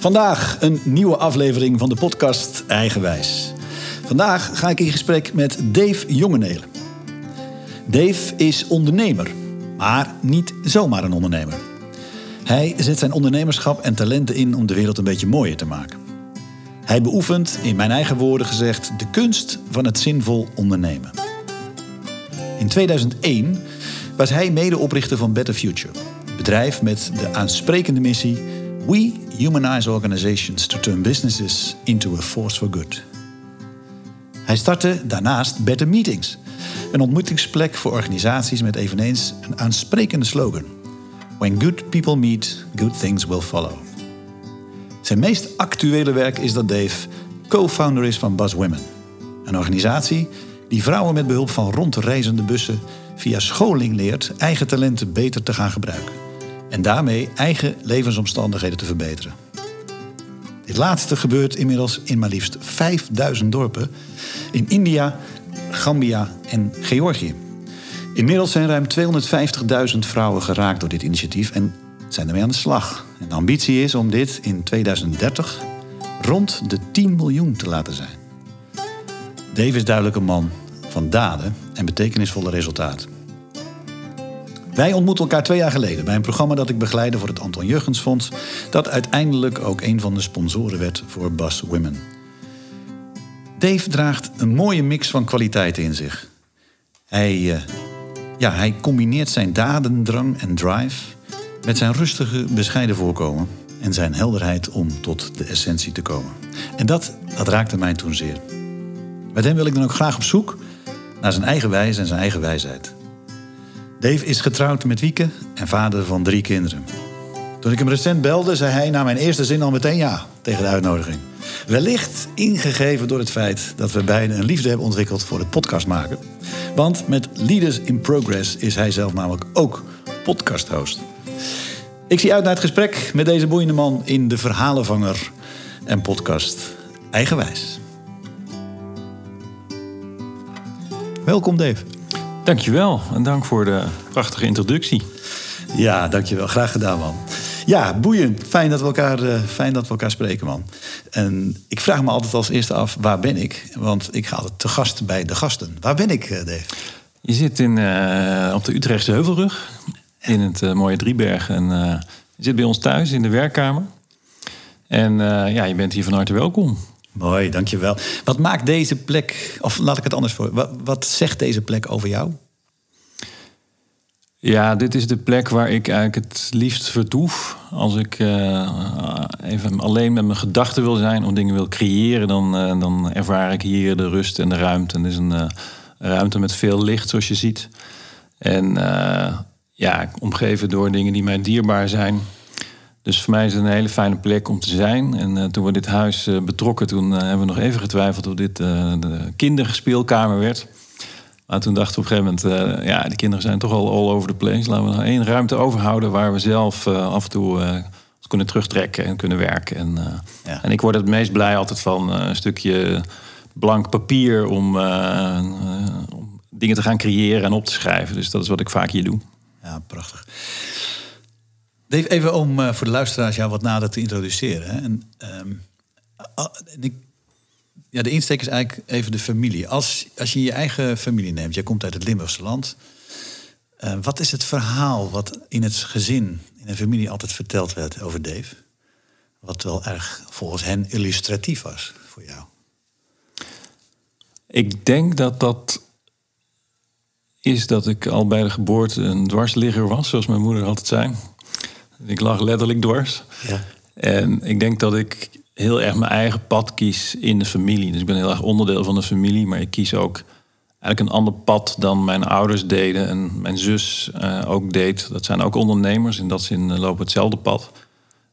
Vandaag een nieuwe aflevering van de podcast Eigenwijs. Vandaag ga ik in gesprek met Dave Jongenelen. Dave is ondernemer, maar niet zomaar een ondernemer. Hij zet zijn ondernemerschap en talenten in om de wereld een beetje mooier te maken. Hij beoefent, in mijn eigen woorden gezegd, de kunst van het zinvol ondernemen. In 2001 was hij medeoprichter van Better Future, bedrijf met de aansprekende missie We humanize organizations to turn businesses into a force for good. Hij startte daarnaast Better Meetings, een ontmoetingsplek voor organisaties met eveneens een aansprekende slogan: When good people meet, good things will follow. Zijn meest actuele werk is dat Dave co-founder is van Buzz Women, een organisatie die vrouwen met behulp van rondreizende bussen via scholing leert eigen talenten beter te gaan gebruiken en daarmee eigen levensomstandigheden te verbeteren. Dit laatste gebeurt inmiddels in maar liefst 5000 dorpen in India, Gambia en Georgië. Inmiddels zijn ruim 250.000 vrouwen geraakt door dit initiatief en zijn ermee aan de slag. De ambitie is om dit in 2030 rond de 10 miljoen te laten zijn. Dave is duidelijk een man van daden en betekenisvolle resultaten. Wij ontmoetten elkaar twee jaar geleden bij een programma dat ik begeleide voor het Anton Jurgens Fonds, dat uiteindelijk ook een van de sponsoren werd voor Bus Women. Dave draagt een mooie mix van kwaliteiten in zich. Hij, uh, ja, hij combineert zijn dadendrang en drive met zijn rustige, bescheiden voorkomen en zijn helderheid om tot de essentie te komen. En dat, dat raakte mij toen zeer. Met hem wil ik dan ook graag op zoek naar zijn eigen wijze en zijn eigen wijsheid. Dave is getrouwd met Wieke en vader van drie kinderen. Toen ik hem recent belde, zei hij na mijn eerste zin al meteen ja tegen de uitnodiging. Wellicht ingegeven door het feit dat we beiden een liefde hebben ontwikkeld voor het podcast maken. Want met Leaders in Progress is hij zelf namelijk ook podcast-host. Ik zie uit naar het gesprek met deze boeiende man in de Verhalenvanger en podcast Eigenwijs. Welkom Dave. Dankjewel en dank voor de prachtige introductie. Ja, dankjewel. Graag gedaan, man. Ja, boeiend. Fijn dat we elkaar, uh, fijn dat we elkaar spreken, man. En ik vraag me altijd als eerste af, waar ben ik? Want ik ga altijd te gast bij de gasten. Waar ben ik, uh, Dave? Je zit in, uh, op de Utrechtse Heuvelrug, in het mooie Drieberg. En je zit bij ons thuis in de werkkamer. En ja, je bent hier van harte welkom. Mooi, dankjewel. Wat maakt deze plek, of laat ik het anders voor, wat, wat zegt deze plek over jou? Ja, dit is de plek waar ik eigenlijk het liefst vertoef. Als ik uh, even alleen met mijn gedachten wil zijn of dingen wil creëren, dan, uh, dan ervaar ik hier de rust en de ruimte. Het is een uh, ruimte met veel licht, zoals je ziet. En ja, omgeven door dingen die mij dierbaar zijn. Dus voor mij is het een hele fijne plek om te zijn. En toen we dit huis betrokken, toen hebben we nog even getwijfeld of dit de kinderspeelkamer werd. Maar toen dachten we op een gegeven moment, ja, die kinderen zijn toch al all over the place. Laten we nog één ruimte overhouden waar we zelf af en toe kunnen terugtrekken en kunnen werken. En, ja. en ik word het meest blij altijd van een stukje blank papier om, om, dingen te gaan creëren en op te schrijven. Dus dat is wat ik vaak hier doe. Ja, prachtig. Dave, even om voor de luisteraars jou wat nader te introduceren. Hè. En, um, ik ja, de insteek is eigenlijk even de familie. Als, als je je eigen familie neemt, jij komt uit het Limburgse land. Uh, wat is het verhaal wat in het gezin, in een familie altijd verteld werd over Dave? Wat wel erg volgens hen illustratief was voor jou. Ik denk dat dat is dat ik al bij de geboorte een dwarsligger was, zoals mijn moeder altijd zei. Ik lag letterlijk dwars. Ja. En ik denk dat ik heel erg mijn eigen pad kies in de familie. Dus ik ben heel erg onderdeel van de familie, maar ik kies ook eigenlijk een ander pad dan mijn ouders deden en mijn zus uh, ook deed. Dat zijn ook ondernemers, in dat zin uh, lopen hetzelfde pad.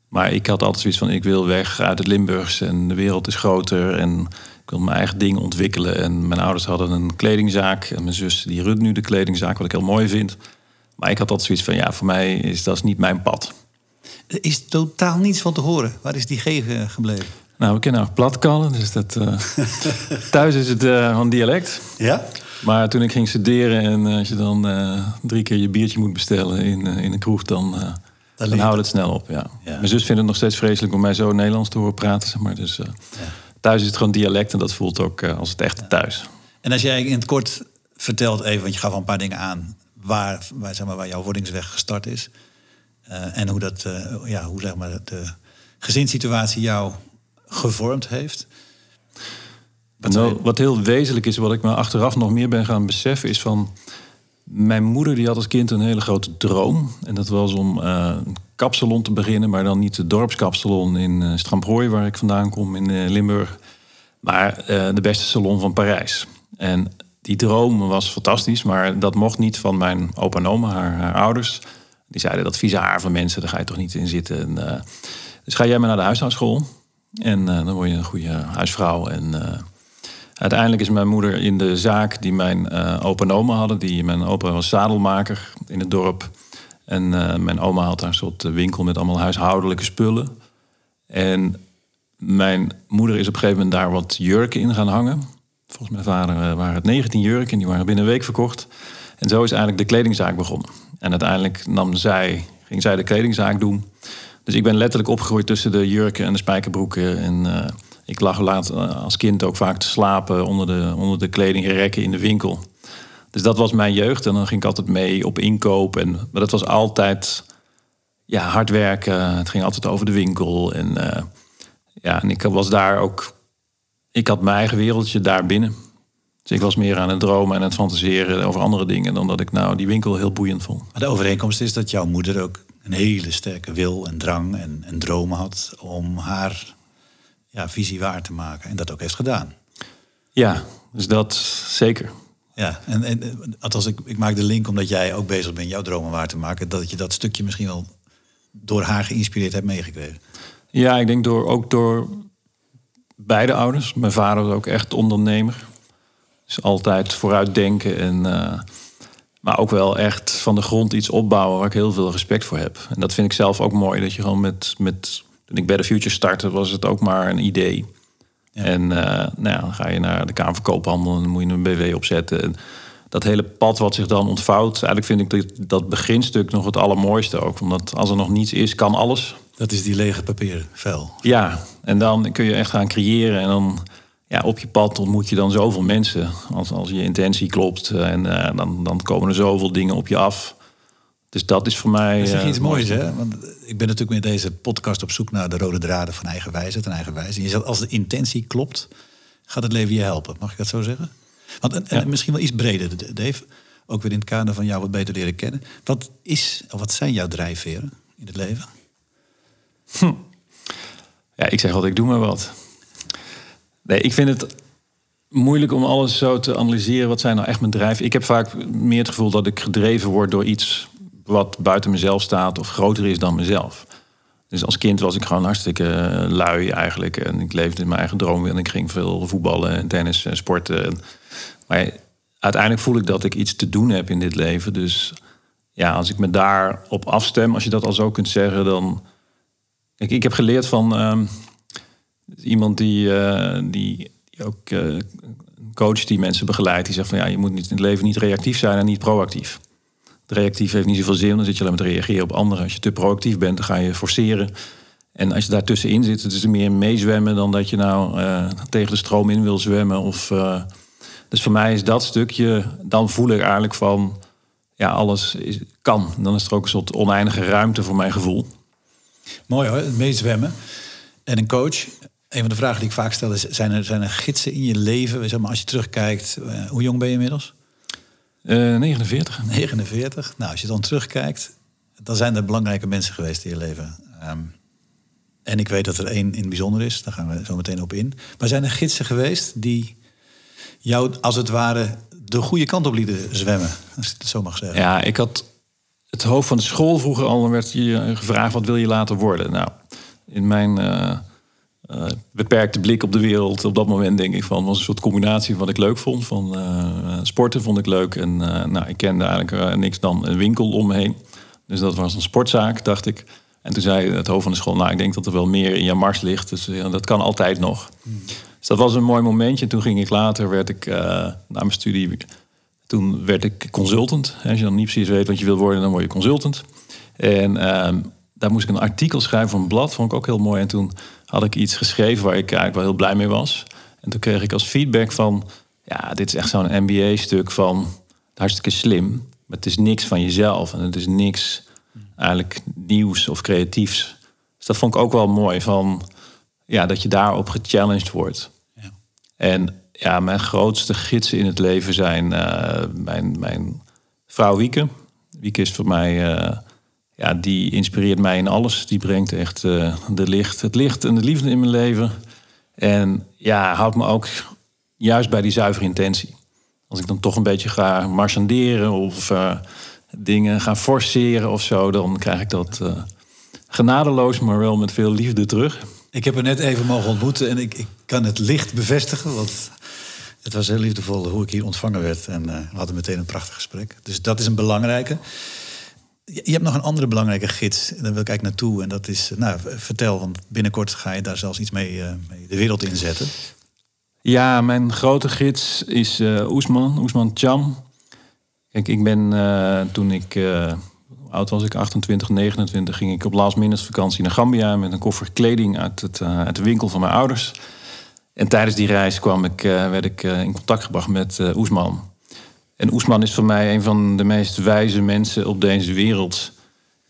Maar ik had altijd zoiets van, ik wil weg uit het Limburgs en de wereld is groter en ik wil mijn eigen dingen ontwikkelen. En mijn ouders hadden een kledingzaak en mijn zus die runt nu de kledingzaak, wat ik heel mooi vind. Maar ik had altijd zoiets van, ja, voor mij is dat niet mijn pad. Er is totaal niets van te horen. Waar is die G gebleven? Nou, we kennen ook platkallen, dus dat, uh, thuis is het uh, van dialect. Ja? Maar toen ik ging studeren en als je dan uh, drie keer je biertje moet bestellen in, in een kroeg, dan dan houdt het snel op, ja. Ja. Mijn zus vindt het nog steeds vreselijk om mij zo Nederlands te horen praten, zeg maar. Dus eh, thuis is het gewoon dialect en dat voelt ook eh, als het echte thuis. En als jij in het kort vertelt even, want je gaf al een paar dingen aan, waar, waar, zeg maar, waar jouw wordingsweg gestart is. eh, en hoe, dat, eh, ja, hoe zeg maar, de gezinssituatie jou gevormd heeft. Wat Nou, wat heel wezenlijk is, wat ik me achteraf nog meer ben gaan beseffen, is van. Mijn moeder die had als kind een hele grote droom. En dat was om eh, een kapsalon te beginnen, maar dan niet de dorpskapsalon in uh, Stramprooi, waar ik vandaan kom in eh, Limburg. Maar eh, de beste salon van Parijs. En die droom was fantastisch, maar dat mocht niet van mijn opa en oma, haar, ouders. Die zeiden dat vieze haar van mensen, daar ga je toch niet in zitten. En, eh, dus ga jij maar naar de huishoudschool. En eh, dan word je een goede huisvrouw. En eh, uiteindelijk is mijn moeder in de zaak die mijn opa en oma hadden. Die, mijn opa was zadelmaker in het dorp. En mijn oma had daar een soort winkel met allemaal huishoudelijke spullen. En mijn moeder is op een gegeven moment daar wat jurken in gaan hangen. Volgens mijn vader eh, waren het 19 jurken en die waren binnen een week verkocht. En zo is eigenlijk de kledingzaak begonnen. En uiteindelijk nam zij, ging zij de kledingzaak doen. Dus ik ben letterlijk opgegroeid tussen de jurken en de spijkerbroeken. En eh, ik lag laat eh, als kind ook vaak te slapen onder de, onder de kledingrekken in de winkel. Dus dat was mijn jeugd. En dan ging ik altijd mee op inkoop. En, maar dat was altijd ja, hard werken. Het ging altijd over de winkel. En, ja, en ik was daar ook... Ik had mijn eigen wereldje daar binnen. Dus ik was meer aan het dromen en het fantaseren over andere dingen... dan dat ik nou die winkel heel boeiend vond. Maar de overeenkomst is dat jouw moeder ook een hele sterke wil en drang en, en dromen had om haar ja, visie waar te maken. En dat ook heeft gedaan. Ja, dus dat zeker. Ja, en, en althans, ik, ik maak de link omdat jij ook bezig bent jouw dromen waar te maken. Dat je dat stukje misschien wel door haar geïnspireerd hebt meegekregen. Ja, ik denk door, ook door beide ouders. Mijn vader was ook echt ondernemer. Dus altijd vooruitdenken. En, eh, maar ook wel echt van de grond iets opbouwen waar ik heel veel respect voor heb. En dat vind ik zelf ook mooi. Dat je gewoon met, met toen ik bij de Future startte, was het ook maar een idee. Ja. En eh, nou ja, dan ga je naar de Kamer van Koophandel en dan moet je een BW opzetten. En dat hele pad wat zich dan ontvouwt, eigenlijk vind ik dat, dat beginstuk nog het allermooiste ook. Omdat als er nog niets is, kan alles. Dat is die lege papieren vel. Ja, en dan kun je echt gaan creëren. En dan ja, op je pad ontmoet je dan zoveel mensen. Als, als je intentie klopt. En eh, dan, dan komen er zoveel dingen op je af. Dus dat is voor mij. Dat is eh, iets moois, hè? Want ik ben natuurlijk met deze podcast op zoek naar de rode draden van eigen wijsheid en eigen wijze. En je zegt, als de intentie klopt, gaat het leven je helpen. Mag ik dat zo zeggen? Want en, en Ja. misschien wel iets breder, Dave. Ook weer in het kader van jou wat beter leren kennen. Wat, is, of wat zijn jouw drijfveren in het leven? Ja, ik zeg altijd, ik doe maar wat. Nee, ik vind het moeilijk om alles zo te analyseren. Wat zijn nou echt mijn drijven? Ik heb vaak meer het gevoel dat ik gedreven word door iets wat buiten mezelf staat of groter is dan mezelf. Dus als kind was ik gewoon hartstikke eh, lui eigenlijk. En ik leefde in mijn eigen droom. En ik ging veel voetballen en tennis en sporten. En- Maar uiteindelijk voel ik dat ik iets te doen heb in dit leven. Dus ja, als ik me daarop afstem, als je dat al zo kunt zeggen, dan. Kijk, ik heb geleerd van ehm, iemand die, eh, die, ook eh, coach die mensen begeleidt. Die zegt van ja, je moet in het leven niet reactief zijn en niet proactief. Reactief heeft niet zoveel zin, dan zit je alleen maar te reageren op anderen. Als je te proactief bent, dan ga je forceren. En als je daartussenin zit, het is meer meezwemmen dan dat je nou eh, tegen de stroom in wil zwemmen. Of, dus voor mij is dat stukje, dan voel ik eigenlijk van, ja, alles kan. Dan is er ook een soort oneindige ruimte voor mijn gevoel. Mooi hoor, meezwemmen. En een coach. Een van de vragen die ik vaak stel is: zijn er, zijn er gidsen in je leven? Zeg maar, als je terugkijkt, eh, hoe jong ben je inmiddels? Eh 49. 49. Nou, als je dan terugkijkt, dan zijn er belangrijke mensen geweest in je leven. Ehm, en ik weet dat er één in het bijzonder is, daar gaan we zo meteen op in. Maar zijn er gidsen geweest die jou als het ware de goede kant op lieten zwemmen? Als ik het zo mag zeggen. Ja, ik had het hoofd van de school vroeger al. Werd je gevraagd, wat wil je later worden? Nou, in mijn eh, eh, beperkte blik op de wereld op dat moment denk ik van... was een soort combinatie van wat ik leuk vond. Van eh, sporten vond ik leuk. En eh, nou, ik kende eigenlijk eh, niks dan een winkel om me heen. Dus dat was een sportzaak, dacht ik. En toen zei het hoofd van de school... nou, ik denk dat er wel meer in je mars ligt. Dus ja, dat kan altijd nog. Dus dat was een mooi momentje. En toen ging ik later, werd ik eh, na mijn studie... Toen werd ik consultant. Als je dan niet precies weet wat je wil worden, dan word je consultant. En ehm, daar moest ik een artikel schrijven voor een blad. Vond ik ook heel mooi. En toen had ik iets geschreven waar ik eigenlijk wel heel blij mee was. En toen kreeg ik als feedback van... ja, dit is echt zo'n MBA-stuk van hartstikke slim. Maar het is niks van jezelf. En het is niks eigenlijk nieuws of creatiefs. Dus dat vond ik ook wel mooi. Van, ja, dat je daarop gechallenged wordt. Ja. En ja, mijn grootste gidsen in het leven zijn uh, mijn, mijn vrouw Wieke. Wieke is voor mij, uh, ja, die inspireert mij in alles. Die brengt echt uh, de licht, het licht en de liefde in mijn leven. En ja, houdt me ook juist bij die zuivere intentie. Als ik dan toch een beetje ga marchanderen of dingen ga forceren of zo, dan krijg ik dat genadeloos, maar wel met veel liefde terug. Ik heb er net even mogen ontmoeten en ik, ik kan het licht bevestigen. Want het was heel liefdevol hoe ik hier ontvangen werd. En uh, we hadden meteen een prachtig gesprek. Dus dat is een belangrijke. Je hebt nog een andere belangrijke gids. En daar wil ik eigenlijk naartoe. En dat is, nou, vertel, want binnenkort ga je daar zelfs iets mee, uh, mee de wereld inzetten. Ja, mijn grote gids is uh, Oesman, Oesman Cham. Kijk, ik ben toen ik oud was ik, 28, 29, ging ik op last minute vakantie naar Gambia met een koffer kleding uit, het, uit de winkel van mijn ouders. En tijdens die reis kwam ik, uh, werd ik uh, in contact gebracht met uh, Oesman. En Oesman is voor mij een van de meest wijze mensen op deze wereld.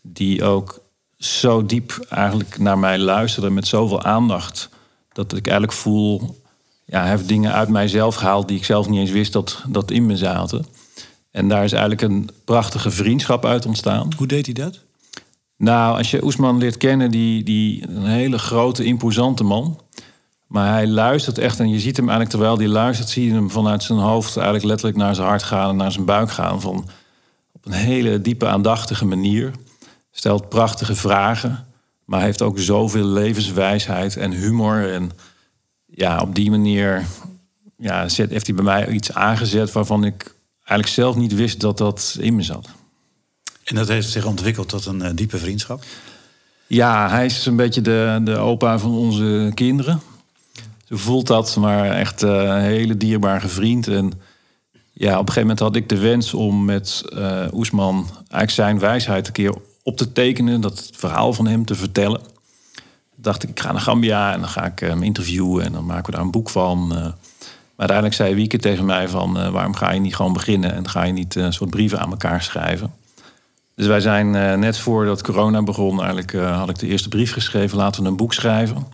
Die ook zo diep eigenlijk naar mij luisterde met zoveel aandacht. Dat ik eigenlijk voel, ja, hij heeft dingen uit mijzelf gehaald die ik zelf niet eens wist dat, dat in me zaten. En daar is eigenlijk een prachtige vriendschap uit ontstaan. Hoe deed hij dat? Nou, als je Oesman leert kennen, die, die een hele grote, imposante man. Maar hij luistert echt en je ziet hem eigenlijk terwijl hij luistert, zie je hem vanuit zijn hoofd eigenlijk letterlijk naar zijn hart gaan en naar zijn buik gaan. Van, op een hele diepe, aandachtige manier. Stelt prachtige vragen, maar heeft ook zoveel levenswijsheid en humor. En ja, op die manier ja, zet, heeft hij bij mij iets aangezet waarvan ik eigenlijk zelf niet wist dat dat in me zat. En dat heeft zich ontwikkeld tot een uh, diepe vriendschap? Ja, hij is een beetje de, de opa van onze kinderen. Ze voelt dat, maar echt uh, een hele dierbare vriend. En ja, op een gegeven moment had ik de wens om met uh, Oesman eigenlijk zijn wijsheid een keer op te tekenen, dat verhaal van hem te vertellen. Dacht ik, ik ga naar Gambia en dan ga ik hem interviewen en dan maken we daar een boek van. Maar uiteindelijk zei Wieke tegen mij van, waarom ga je niet gewoon beginnen en ga je niet een soort brieven aan elkaar schrijven? Dus wij zijn net voordat corona begon, eigenlijk had ik de eerste brief geschreven, laten we een boek schrijven.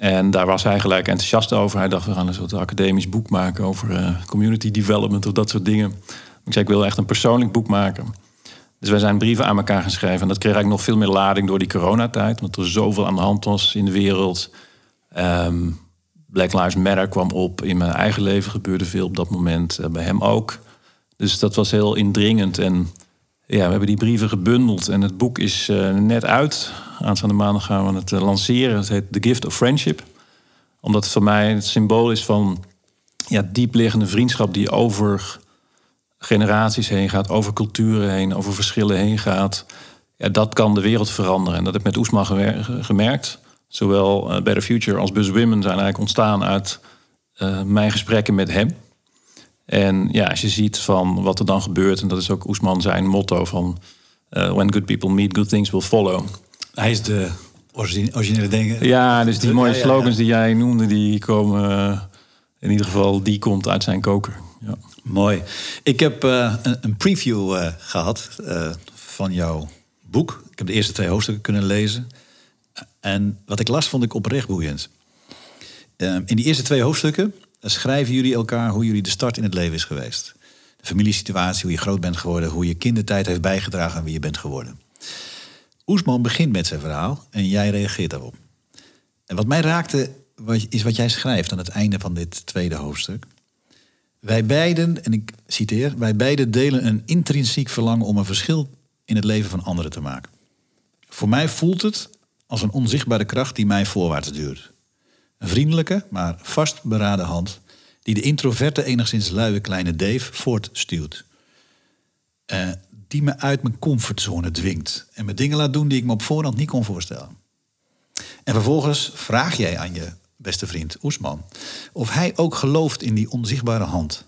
En daar was hij gelijk enthousiast over. Hij dacht, we gaan een soort academisch boek maken over uh, community development of dat soort dingen. Ik zei, ik wil echt een persoonlijk boek maken. Dus wij zijn brieven aan elkaar geschreven. En dat kreeg eigenlijk nog veel meer lading door die coronatijd. Want er zoveel aan de hand was in de wereld. Um, Black Lives Matter kwam op. In mijn eigen leven gebeurde veel op dat moment. Uh, bij hem ook. Dus dat was heel indringend. En ja, we hebben die brieven gebundeld. En het boek is uh, net uit. Aanstaande maandag gaan we het uh, lanceren. Het heet The Gift of Friendship. Omdat het voor mij het symbool is van ja, diepliggende vriendschap die over generaties heen gaat, over culturen heen, over verschillen heen gaat. Ja, dat kan de wereld veranderen. En dat heb ik met Oesman gemerkt. Zowel uh, Better Future als Bus Women zijn eigenlijk ontstaan uit mijn gesprekken met hem. En ja, als je ziet van wat er dan gebeurt, en dat is ook Oesman zijn motto van uh, when good people meet, good things will follow. Hij is de originele dingen. Ja, dus die mooie slogans die jij noemde, die komen uh, in ieder geval, die komt uit zijn koker. Ja. Mooi. Ik heb uh, een, een, preview gehad van jouw boek. Ik heb de eerste twee hoofdstukken kunnen lezen. En wat ik las, vond ik oprecht boeiend. in die eerste twee hoofdstukken schrijven jullie elkaar hoe jullie de start in het leven is geweest. De familiesituatie, hoe je groot bent geworden, hoe je kindertijd heeft bijgedragen aan wie je bent geworden. Oesman begint met zijn verhaal en jij reageert daarop. En wat mij raakte, is wat jij schrijft aan het einde van dit tweede hoofdstuk. Wij beiden, en ik citeer, wij beiden delen een intrinsiek verlangen om een verschil in het leven van anderen te maken. Voor mij voelt het als een onzichtbare kracht die mij voorwaarts duurt. Een vriendelijke, maar vastberaden hand die de introverte, enigszins luie kleine Dave voortstuwt. Uh, die me uit mijn comfortzone dwingt en me dingen laat doen die ik me op voorhand niet kon voorstellen. En vervolgens vraag jij aan je beste vriend Oesman of hij ook gelooft in die onzichtbare hand.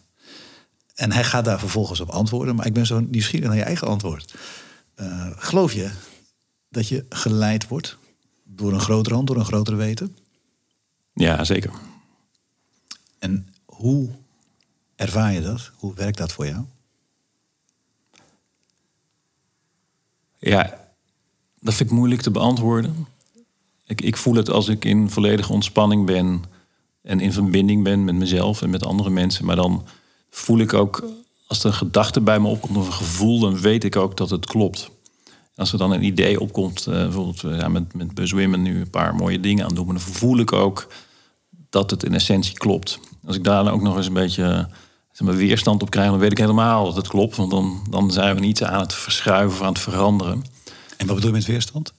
En hij gaat daar vervolgens op antwoorden, maar ik ben zo nieuwsgierig naar je eigen antwoord. Uh, geloof je dat je geleid wordt door een grotere hand, door een grotere weten? Ja, zeker. En hoe ervaar je dat? Hoe werkt dat voor jou? Ja, dat vind ik moeilijk te beantwoorden. Ik, ik voel het als ik in volledige ontspanning ben en in verbinding ben met mezelf en met andere mensen. Maar dan voel ik ook, als er een gedachte bij me opkomt of een gevoel, dan weet ik ook dat het klopt. Als er dan een idee opkomt, uh, bijvoorbeeld we zijn met, met nu een paar mooie dingen aan doen, maar dan voel ik ook dat het in essentie klopt. Als ik daar dan ook nog eens een beetje zeg maar, weerstand op krijg, dan weet ik helemaal dat het klopt. Want dan, dan zijn we niet aan het verschuiven of aan het veranderen. En wat bedoel je met weerstand?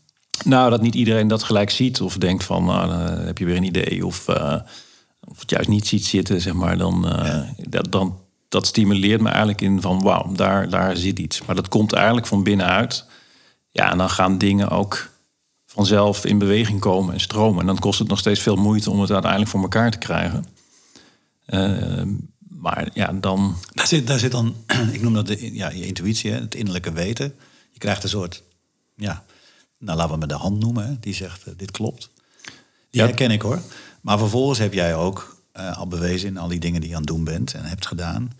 Nou, dat niet iedereen dat gelijk ziet of denkt van, nou, dan heb je weer een idee. Of, uh, of het juist niet ziet zitten, zeg maar. Dan, uh, dat, dan, dat stimuleert me eigenlijk in van, wauw, daar, daar zit iets. Maar dat komt eigenlijk van binnenuit. Ja, en dan gaan dingen ook vanzelf in beweging komen en stromen. En dan kost het nog steeds veel moeite om het uiteindelijk voor elkaar te krijgen. Uh, maar ja, dan. Daar zit, daar zit dan, ik noem dat de, ja, je intuïtie, het innerlijke weten. Je krijgt een soort, ja, nou laten we met de hand noemen, hè, die zegt: uh, dit klopt. Die ja. herken ik hoor. Maar vervolgens heb jij ook uh, al bewezen in al die dingen die je aan het doen bent en hebt gedaan.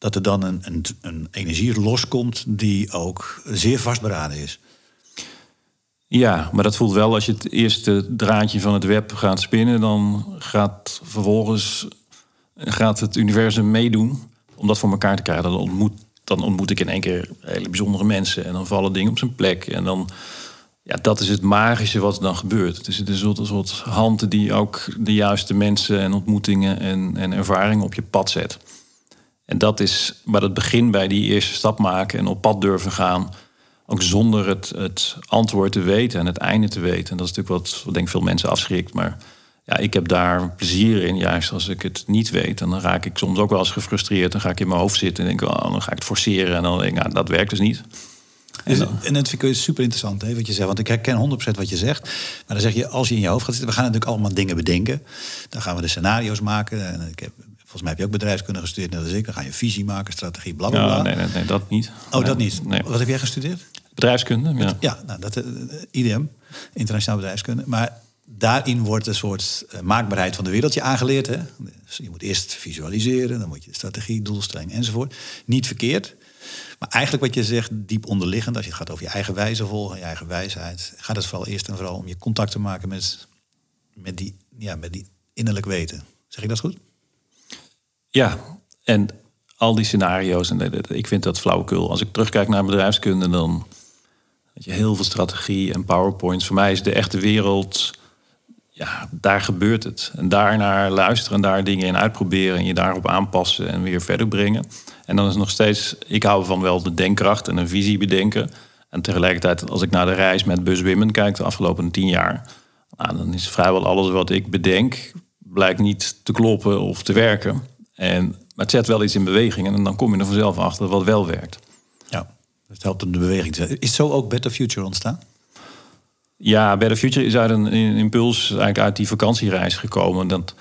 Dat er dan een, een, een energie loskomt die ook zeer vastberaden is. Ja, maar dat voelt wel als je het eerste draadje van het web gaat spinnen, dan gaat vervolgens gaat het universum meedoen om dat voor elkaar te krijgen. Dan ontmoet, dan ontmoet ik in één keer hele bijzondere mensen en dan vallen dingen op zijn plek. En dan, ja, dat is het magische wat er dan gebeurt. Het is een soort, soort hand die ook de juiste mensen en ontmoetingen en, en ervaringen op je pad zet. En dat is waar het begin bij die eerste stap maken en op pad durven gaan ook zonder het, het antwoord te weten en het einde te weten. En dat is natuurlijk wat, wat denk ik veel mensen afschrikt. Maar ja, ik heb daar plezier in. Juist als ik het niet weet, dan raak ik soms ook wel eens gefrustreerd. Dan ga ik in mijn hoofd zitten en denk, oh, dan ga ik het forceren. En dan denk ik, nou, dat werkt dus niet. En, dan... en dat vind ik super interessant, hè, wat je zegt. Want ik herken 100% wat je zegt. Maar dan zeg je, als je in je hoofd gaat zitten... we gaan natuurlijk allemaal dingen bedenken. Dan gaan we de scenario's maken. En ik heb, volgens mij heb je ook bedrijfskunde gestudeerd, net als ik. Dan ga je visie maken, strategie, bla bla. Ja, nee, nee, nee, dat niet. Oh, dat niet? Nee. Wat heb jij gestudeerd? Bedrijfskunde, ja. Ja, nou, dat, uh, IDM, internationaal bedrijfskunde. Maar daarin wordt een soort uh, maakbaarheid van de wereld je aangeleerd. Hè? Dus je moet eerst visualiseren, dan moet je strategie, doelstelling enzovoort. Niet verkeerd. Maar eigenlijk wat je zegt, diep onderliggend, als je het gaat over je eigen wijze volgen, je eigen wijsheid, gaat het vooral eerst en vooral om je contact te maken met, met, die, ja, met die innerlijk weten. Zeg ik dat goed? Ja, en al die scenario's, en ik vind dat flauwekul. Als ik terugkijk naar bedrijfskunde, dan weet je, heel veel strategie en powerpoints. Voor mij is de echte wereld ja, daar gebeurt het. En daarnaar luisteren en daar dingen in uitproberen en je daarop aanpassen en weer verder brengen. En dan is nog steeds, ik hou van wel de denkkracht en een visie bedenken. En tegelijkertijd, als ik naar de reis met Bus Women kijk de afgelopen tien jaar, nou, dan is vrijwel alles wat ik bedenk, blijkt niet te kloppen of te werken. En, maar het zet wel iets in beweging en dan kom je er vanzelf achter wat wel werkt. Ja, het helpt om de beweging te Is zo ook Better Future ontstaan? Ja, Better Future is uit een, impuls eigenlijk uit die vakantiereis gekomen. Dat,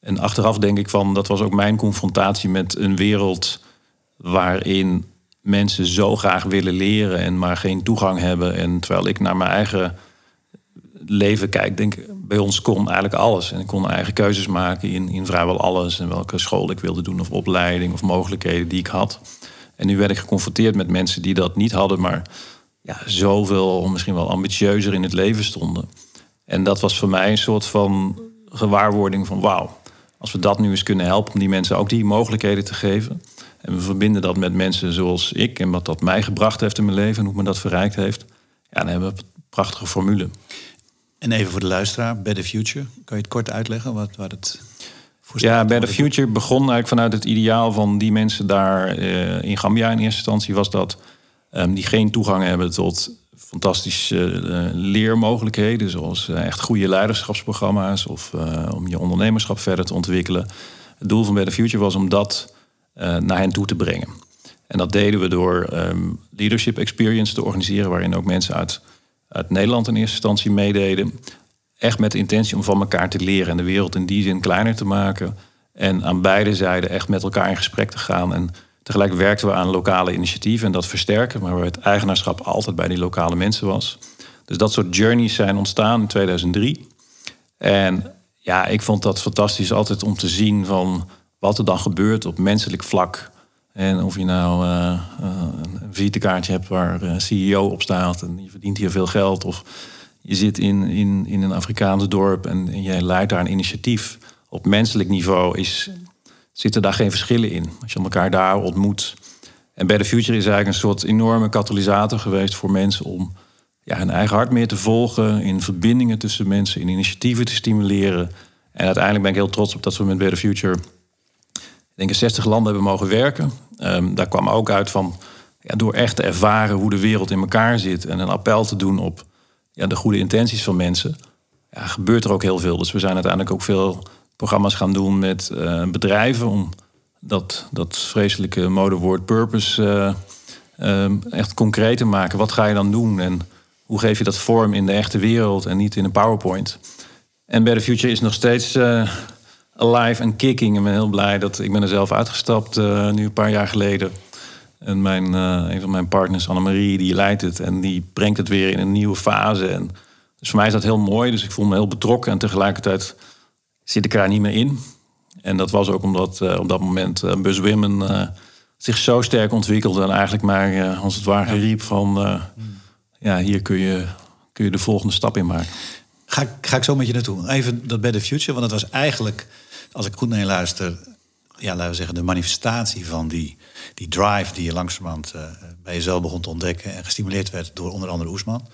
en achteraf denk ik van, dat was ook mijn confrontatie met een wereld waarin mensen zo graag willen leren en maar geen toegang hebben. En terwijl ik naar mijn eigen leven kijk, denk ik, bij ons kon eigenlijk alles. En ik kon eigen keuzes maken in, in vrijwel alles. En welke school ik wilde doen, of opleiding, of mogelijkheden die ik had. En nu werd ik geconfronteerd met mensen die dat niet hadden, maar ja, zoveel, misschien wel ambitieuzer in het leven stonden. En dat was voor mij een soort van gewaarwording van wauw. Als we dat nu eens kunnen helpen om die mensen ook die mogelijkheden te geven. En we verbinden dat met mensen zoals ik en wat dat mij gebracht heeft in mijn leven en hoe me dat verrijkt heeft. Ja, dan hebben we een prachtige formule. En even voor de luisteraar, Better Future. Kan je het kort uitleggen wat, wat het voor Ja, Better Future begon eigenlijk vanuit het ideaal van die mensen daar uh, in Gambia in eerste instantie was dat Um, die geen toegang hebben tot fantastische uh, leermogelijkheden, zoals uh, echt goede leiderschapsprogramma's of om je ondernemerschap verder te ontwikkelen. Het doel van Better Future was om dat naar hen toe te brengen. En dat deden we door um, leadership experience te organiseren, waarin ook mensen uit, uit Nederland in eerste instantie meededen. Echt met de intentie om van elkaar te leren en de wereld in die zin kleiner te maken. En aan beide zijden echt met elkaar in gesprek te gaan en Tegelijk werkten we aan lokale initiatieven en dat versterken, maar waar het eigenaarschap altijd bij die lokale mensen was. Dus dat soort journeys zijn ontstaan in 2003. En ja, ik vond dat fantastisch altijd om te zien van wat er dan gebeurt op menselijk vlak. En of je nou uh, een visitekaartje hebt waar uh, CEO op staat en je verdient hier veel geld. Of je zit in, in, in een Afrikaans dorp en, en je leidt daar een initiatief. Op menselijk niveau is, zitten daar geen verschillen in. Als je elkaar daar ontmoet. En The Future is eigenlijk een soort enorme katalysator geweest voor mensen om ja, hun eigen hart meer te volgen. In verbindingen tussen mensen, in initiatieven te stimuleren. En uiteindelijk ben ik heel trots op dat we met Better Future denk in 60 landen hebben mogen werken. Um, daar kwam ook uit van ja, door echt te ervaren hoe de wereld in elkaar zit en een appel te doen op ja, de goede intenties van mensen, ja, gebeurt er ook heel veel. Dus we zijn uiteindelijk ook veel programma's gaan doen met uh, bedrijven om dat, dat vreselijke modewoord purpose uh, um, echt concreet te maken. Wat ga je dan doen en hoe geef je dat vorm in de echte wereld en niet in een PowerPoint? En Better Future is nog steeds uh, alive en kicking. Ik ben heel blij dat ik ben er zelf uitgestapt uh, nu een paar jaar geleden. En mijn, uh, een van mijn partners, Annemarie, die leidt het. En die brengt het weer in een nieuwe fase. En dus voor mij is dat heel mooi. Dus ik voel me heel betrokken. En tegelijkertijd zit ik er niet meer in. En dat was ook omdat uh, op dat moment uh, Buzz Women zich zo sterk ontwikkelde. En eigenlijk maar als het ware riep van... ja, hier kun je, kun je de volgende stap in maken. Ga, ga ik zo met je naartoe. Even dat the future. Want het was eigenlijk, als ik goed naar je luister... ja, laten we zeggen, de manifestatie van die, die drive... die je langzamerhand uh, bij jezelf begon te ontdekken... en gestimuleerd werd door onder andere Oesman.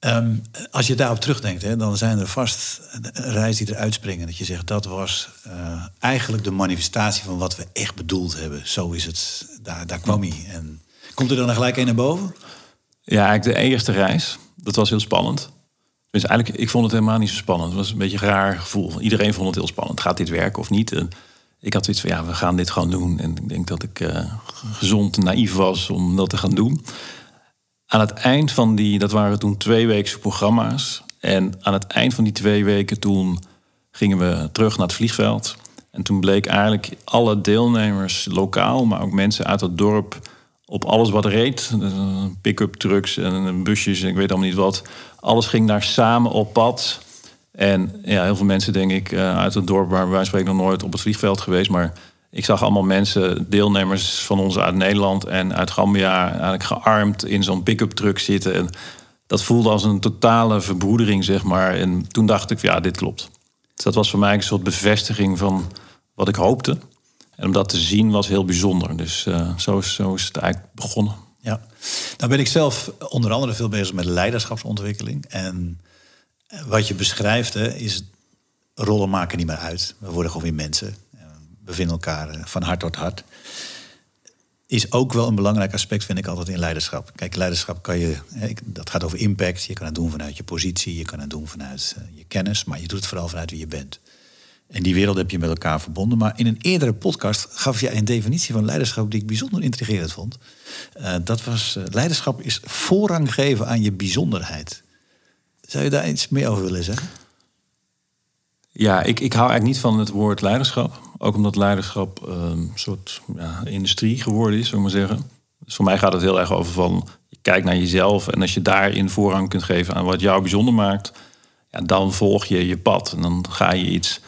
Um, als je daarop terugdenkt, hè, dan zijn er vast reizen die eruit springen. Dat je zegt, dat was uh, eigenlijk de manifestatie van wat we echt bedoeld hebben. Zo is het, daar, daar kwam hij. En komt er dan gelijk een naar boven? Ja, eigenlijk de eerste reis. Dat was heel spannend. Dus eigenlijk, ik vond het helemaal niet zo spannend. Het was een beetje een raar gevoel. Iedereen vond het heel spannend. Gaat dit werken of niet? En ik had zoiets van, ja, we gaan dit gewoon doen. En ik denk dat ik uh, gezond naïef was om dat te gaan doen. Aan het eind van die, dat waren toen tweeweekse programma's. En aan het eind van die twee weken toen gingen we terug naar het vliegveld. En toen bleek eigenlijk alle deelnemers lokaal, maar ook mensen uit het dorp op alles wat reed. Pick-up trucks en busjes en ik weet allemaal niet wat. Alles ging daar samen op pad. En ja, heel veel mensen, denk ik, eh, uit het dorp waar wij spreken nog nooit op het vliegveld geweest. Maar ik zag allemaal mensen, deelnemers van ons uit Nederland en uit Gambia, eigenlijk gearmd in zo'n pick-up truck zitten. En dat voelde als een totale verbroedering, zeg maar. En toen dacht ik, ja, dit klopt. Dus dat was voor mij een soort bevestiging van wat ik hoopte. En om dat te zien was heel bijzonder. Dus uh, zo, is, zo is het eigenlijk begonnen. Ja, nou ben ik zelf onder andere veel bezig met leiderschapsontwikkeling. En wat je beschrijft hè, is rollen maken niet meer uit. We worden gewoon weer mensen. We vinden elkaar eh, van hart tot hart. Is ook wel een belangrijk aspect, vind ik altijd, in leiderschap. Kijk, leiderschap kan je, dat gaat over impact. Je kan het doen vanuit je positie, je kan het doen vanuit eh, je kennis, maar je doet het vooral vanuit wie je bent. En die wereld heb je met elkaar verbonden. Maar in een eerdere podcast gaf je een definitie van leiderschap die ik bijzonder intrigerend vond. Uh, dat was, uh, leiderschap is voorrang geven aan je bijzonderheid. Zou je daar iets meer over willen zeggen? Ja, ik, ik hou eigenlijk niet van het woord leiderschap. Ook omdat leiderschap uh, een soort ja, industrie geworden is, zou ik maar zeggen. Dus voor mij gaat het heel erg over van, je kijkt naar jezelf... en als je daarin voorrang kunt geven aan wat jou bijzonder maakt... Ja, dan volg je je pad en dan ga je iets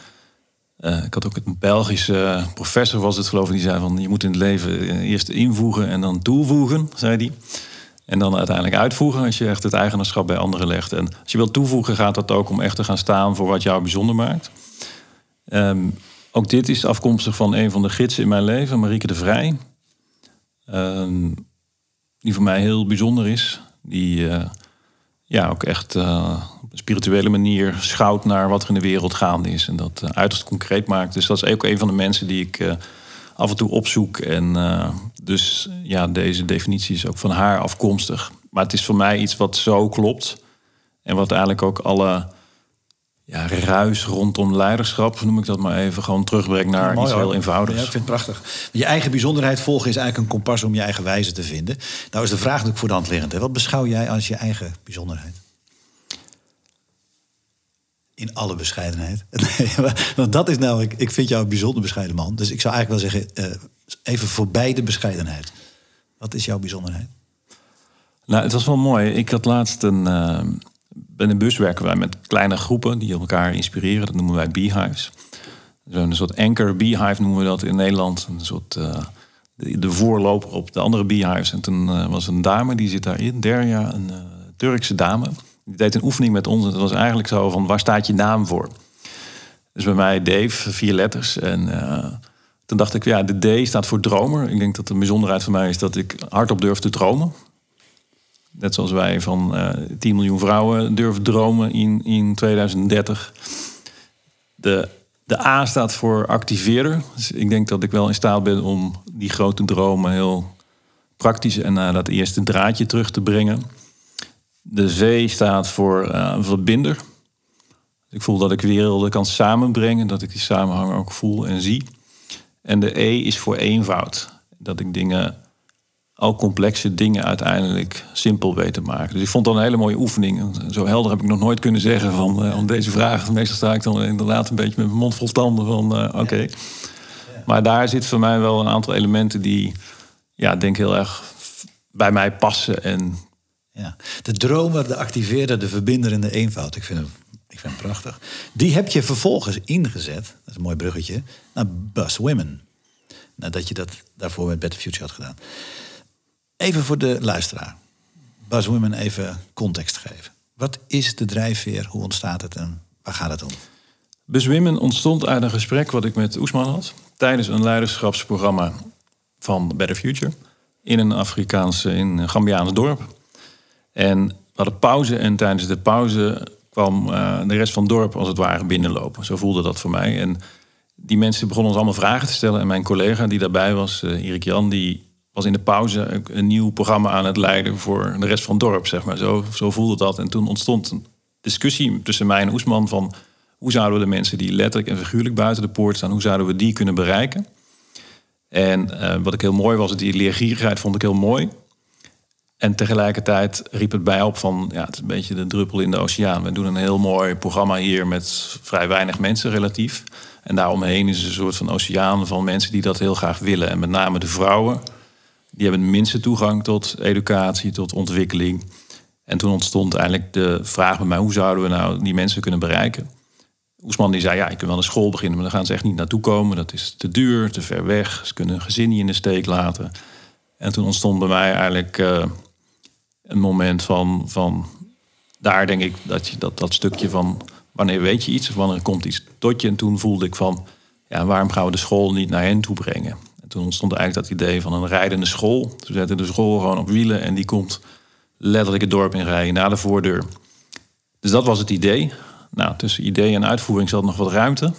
uh, ik had ook een Belgische professor, was het geloof ik, die zei van je moet in het leven eerst invoegen en dan toevoegen, zei hij. En dan uiteindelijk uitvoegen als je echt het eigenaarschap bij anderen legt. En als je wilt toevoegen, gaat dat ook om echt te gaan staan voor wat jou bijzonder maakt. Um, ook dit is afkomstig van een van de gidsen in mijn leven, Marieke de Vrij. Um, die voor mij heel bijzonder is. Die uh, ja, ook echt uh, op een spirituele manier schouwt naar wat er in de wereld gaande is. En dat uh, uiterst concreet maakt. Dus dat is ook een van de mensen die ik uh, af en toe opzoek. En dus ja, deze definitie is ook van haar afkomstig. Maar het is voor mij iets wat zo klopt. En wat eigenlijk ook alle ja, ruis rondom leiderschap, noem ik dat maar even, gewoon terugbrengt naar Mooi, iets heel eenvoudigs. Ja, ik vind het prachtig. Je eigen bijzonderheid volgen is eigenlijk een kompas om je eigen wijze te vinden. Nou is de vraag natuurlijk voor de hand liggend. Hè? Wat beschouw jij als je eigen bijzonderheid? In alle bescheidenheid. want dat is namelijk, ik vind jou een bijzonder bescheiden man. Dus ik zou eigenlijk wel zeggen, uh, even voorbij de bescheidenheid. Wat is jouw bijzonderheid? Nou, het was wel mooi. Ik had laatst een. Uh, bij een bus werken wij met kleine groepen die elkaar inspireren. Dat noemen wij beehives. Zo'n soort anchor beehive noemen we dat in Nederland. Een soort uh, de, voorloper op de andere beehives. En toen uh, was een dame, die zit daarin, Derja, een Turkse dame. Die deed een oefening met ons. En het was eigenlijk zo van, waar staat je naam voor? Dus bij mij Dave, vier letters. En toen dacht ik, ja, de D staat voor dromer. Ik denk dat de bijzonderheid van mij is dat ik hardop durf te dromen. Net zoals wij van uh, eh, 10 miljoen vrouwen durven dromen in, in 2030. De, de A staat voor activeerder. Dus ik denk dat ik wel in staat ben om die grote dromen heel praktisch en naar dat eerste draadje terug te brengen. De V staat voor uh, verbinder. Ik voel dat ik werelden kan samenbrengen, dat ik die samenhang ook voel en zie. En de E is voor eenvoud. Dat ik dingen, al complexe dingen uiteindelijk simpel weet te maken. Dus ik vond dat een hele mooie oefening. Zo helder heb ik nog nooit kunnen zeggen van uh, om deze vraag. Meestal sta ik dan inderdaad een beetje met mijn mond vol tanden van uh, oké. Maar daar zit voor mij wel een aantal elementen die, ja, denk heel erg bij mij passen. En... Ja. De dromer, de activeerder, de verbinder en de eenvoud. Ik vind hem ik vind het prachtig. Die heb je vervolgens ingezet, dat is een mooi bruggetje, naar Bus Women. Nadat je dat daarvoor met Better Future had gedaan. Even voor de luisteraar. Women even context geven. Wat is de drijfveer? Hoe ontstaat het en waar gaat het om? Bus Women ontstond uit een gesprek wat ik met Oesman had. Tijdens een leiderschapsprogramma van Better Future. In een Afrikaanse, in een Gambiaans dorp. En we hadden pauze en tijdens de pauze kwam uh, de rest van het dorp als het ware binnenlopen. Zo voelde dat voor mij. En die mensen begonnen ons allemaal vragen te stellen. En mijn collega die daarbij was, uh, Erik Jan, die was in de pauze een nieuw programma aan het leiden voor de rest van het dorp. Zeg maar. zo, zo voelde dat. En toen ontstond een discussie tussen mij en Oesman van hoe zouden we de mensen die letterlijk en figuurlijk buiten de poort staan, hoe zouden we die kunnen bereiken? En uh, wat ik heel mooi was, die leergierigheid vond ik heel mooi. En tegelijkertijd riep het bij op van, ja, het is een beetje de druppel in de oceaan. We doen een heel mooi programma hier met vrij weinig mensen relatief. En daaromheen is een soort van oceaan van mensen die dat heel graag willen. En met name de vrouwen, die hebben minste toegang tot educatie, tot ontwikkeling. En toen ontstond eigenlijk de vraag bij mij, hoe zouden we nou die mensen kunnen bereiken? Oesman die zei, ja, ik kan wel een school beginnen, maar daar gaan ze echt niet naartoe komen. Dat is te duur, te ver weg. Ze kunnen een gezin niet in de steek laten. En toen ontstond bij mij eigenlijk... Uh, een moment van, van daar denk ik dat je dat, dat stukje van wanneer weet je iets of wanneer komt iets tot je. En toen voelde ik van ja, waarom gaan we de school niet naar hen toe brengen? En toen ontstond eigenlijk dat idee van een rijdende school. We zetten de school gewoon op wielen en die komt letterlijk het dorp in rijden naar de voordeur. Dus dat was het idee. Nou, tussen idee en uitvoering zat nog wat ruimte.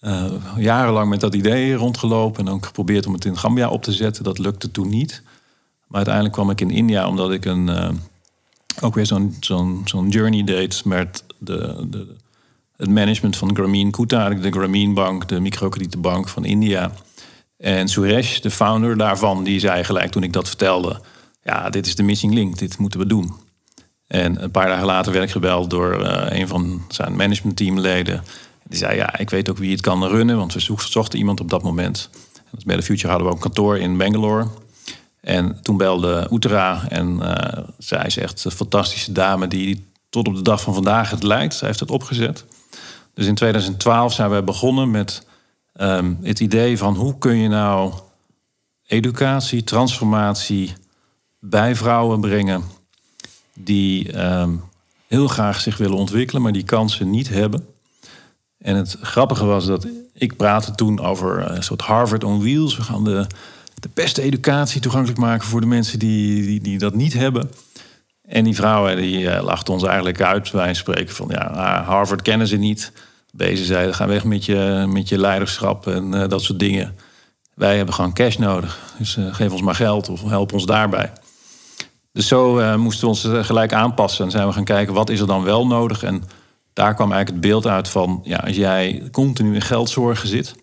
Uh, jarenlang met dat idee rondgelopen en ook geprobeerd om het in Gambia op te zetten. Dat lukte toen niet. Maar uiteindelijk kwam ik in India omdat ik een, uh, ook weer zo'n zo'n zo'n journey deed met de, de, het management van Grameen Kuta, de Grameen Bank, de microkredietenbank van India. En Suresh, de founder daarvan, die zei gelijk toen ik dat vertelde: Ja, dit is de missing link, dit moeten we doen. En een paar dagen later werd ik gebeld door uh, een van zijn managementteamleden. Die zei: Ja, ik weet ook wie het kan runnen, want we zochten iemand op dat moment. bij de Future hadden we ook een kantoor in Bangalore. En toen belde Oetera en uh, zij is echt een fantastische dame die tot op de dag van vandaag het leidt. Zij heeft het opgezet. Dus in 2012 zijn we begonnen met um, het idee van hoe kun je nou educatie, transformatie bij vrouwen brengen die um, heel graag zich willen ontwikkelen, maar die kansen niet hebben. En het grappige was dat ik praatte toen over een soort Harvard on Wheels. We gaan de de beste educatie toegankelijk maken voor de mensen die, die, die dat niet hebben. En die vrouwen die uh, lachten ons eigenlijk uit. Wij spreken van ja, ah, Harvard kennen ze niet. Deze zeiden ga weg met je, met je leiderschap en uh, dat soort dingen. Wij hebben gewoon cash nodig. Dus uh, geef ons maar geld of help ons daarbij. Dus zo moesten we ons gelijk aanpassen. En zijn we gaan kijken wat is er dan wel nodig. En daar kwam eigenlijk het beeld uit van ja, als jij continu in geldzorgen zit,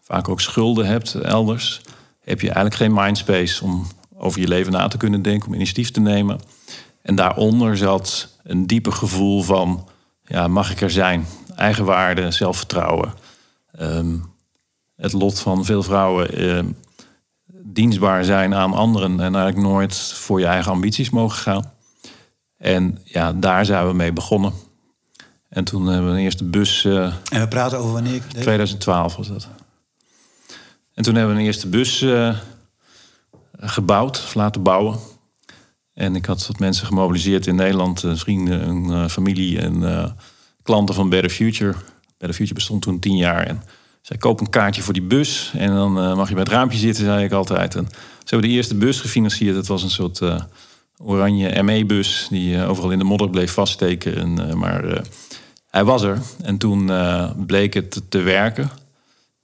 vaak ook schulden hebt elders heb je eigenlijk geen mindspace om over je leven na te kunnen denken, om initiatief te nemen. En daaronder zat een diepe gevoel van, ja, mag ik er zijn? Eigenwaarde, zelfvertrouwen. Um, het lot van veel vrouwen uh, dienstbaar zijn aan anderen en eigenlijk nooit voor je eigen ambities mogen gaan. En ja, daar zijn we mee begonnen. En toen hebben we een eerste bus. Uh, en we praten over wanneer? 2012 was dat. En toen hebben we een eerste bus uh, gebouwd, of laten bouwen. En ik had wat mensen gemobiliseerd in Nederland, uh, vrienden, een familie en klanten van Better Future. Better Future bestond toen tien jaar. En zij koop een kaartje voor die bus en dan mag je bij het raampje zitten, zei ik altijd. En ze hebben de eerste bus gefinancierd. Het was een soort oranje ME-bus die overal in de modder bleef vaststeken. En, maar hij was er. En toen bleek het te werken.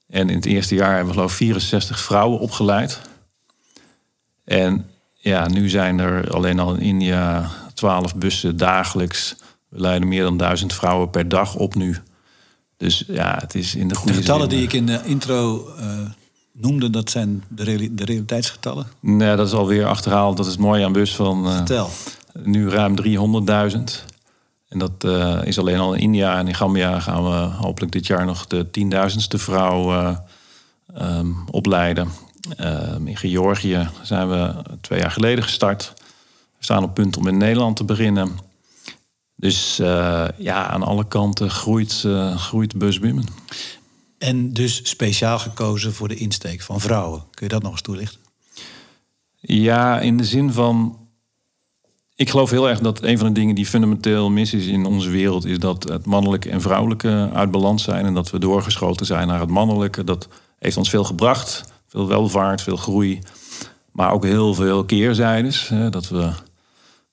En in het eerste jaar hebben we geloof ik 64 vrouwen opgeleid. En ja, nu zijn er alleen al in India 12 bussen dagelijks. We leiden meer dan duizend vrouwen per dag op nu. Dus ja, het is in de goede De getallen zin, die ik in de intro uh, noemde, dat zijn de, de realiteitsgetallen? Nee, dat is alweer achterhaald. Dat is mooi aan bus van... Uh, Vertel. Nu ruim 300.000. En dat uh, is alleen al in India en in Gambia gaan we hopelijk dit jaar nog de tienduizendste vrouw um, opleiden. Uh, in Georgië zijn we twee jaar geleden gestart. We staan op punt om in Nederland te beginnen. Dus ja, aan alle kanten groeit, groeit busbimmen. En dus speciaal gekozen voor de insteek van vrouwen. Kun je dat nog eens toelichten? Ja, in de zin van ik geloof heel erg dat een van de dingen die fundamenteel mis is in onze wereld, is dat het mannelijke en vrouwelijke uit balans zijn. En dat we doorgeschoten zijn naar het mannelijke. Dat heeft ons veel gebracht. Veel welvaart, veel groei. Maar ook heel veel keerzijdes. Hè, dat we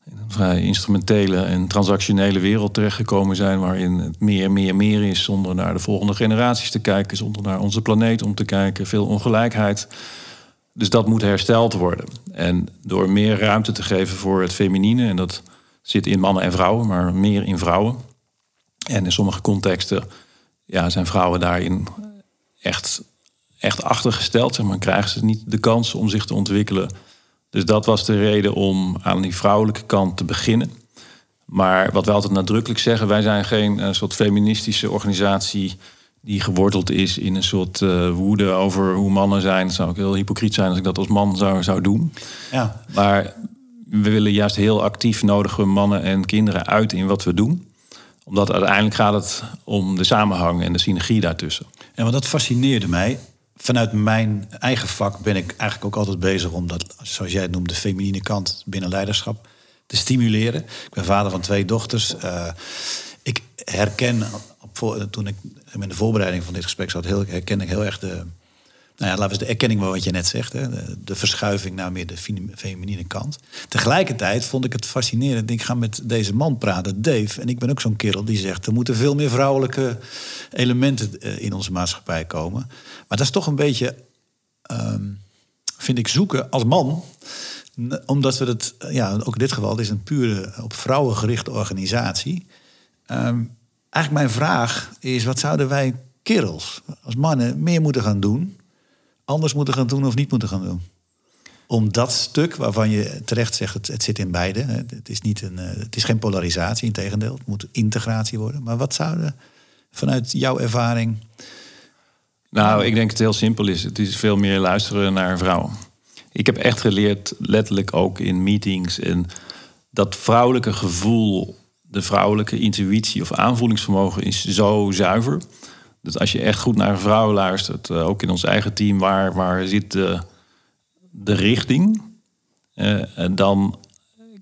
in een vrij instrumentele en transactionele wereld terechtgekomen zijn. Waarin het meer, meer, meer is. Zonder naar de volgende generaties te kijken. Zonder naar onze planeet om te kijken. Veel ongelijkheid. Dus dat moet hersteld worden. En door meer ruimte te geven voor het feminine, en dat zit in mannen en vrouwen, maar meer in vrouwen. En in sommige contexten ja, zijn vrouwen daarin echt, echt achtergesteld. Zeg maar, krijgen ze niet de kans om zich te ontwikkelen. Dus dat was de reden om aan die vrouwelijke kant te beginnen. Maar wat we altijd nadrukkelijk zeggen, wij zijn geen uh, soort feministische organisatie die geworteld is in een soort uh, woede over hoe mannen zijn. Het zou ook heel hypocriet zijn als ik dat als man zou, zou doen. Ja. Maar we willen juist heel actief nodigen mannen en kinderen uit in wat we doen. Omdat uiteindelijk gaat het om de samenhang en de synergie daartussen. Ja, want dat fascineerde mij. Vanuit mijn eigen vak ben ik eigenlijk ook altijd bezig om dat, zoals jij het noemt, de feminine kant binnen leiderschap te stimuleren. Ik ben vader van twee dochters. Uh, ik herken, op, toen ik in de voorbereiding van dit gesprek zat, heel, herken ik heel erg de, nou ja, laten we de erkenning van wat je net zegt, hè, de, verschuiving naar meer de feminine kant. Tegelijkertijd vond ik het fascinerend. Ik ga met deze man praten, Dave, en ik ben ook zo'n kerel die zegt: er moeten veel meer vrouwelijke elementen eh, in onze maatschappij komen. Maar dat is toch een beetje, ehm, vind ik, zoeken als man omdat we het, ja, ook in dit geval, het is een pure op vrouwen gerichte organisatie. Um, eigenlijk mijn vraag is: wat zouden wij kerels als mannen meer moeten gaan doen? Anders moeten gaan doen of niet moeten gaan doen? Om dat stuk waarvan je terecht zegt, het, het zit in beide. Het is, niet een, eh, het is geen polarisatie, in tegendeel. Het moet integratie worden. Maar wat zouden vanuit jouw ervaring. Nou, ik denk het heel simpel is. Het is veel meer luisteren naar vrouwen. Ik heb echt geleerd, letterlijk ook in meetings, en dat vrouwelijke gevoel de vrouwelijke intuïtie of aanvoelingsvermogen is zo zuiver. Dat als je echt goed naar een vrouw luistert, eh, ook in ons eigen team, waar, waar zit de, de richting? Uh, dan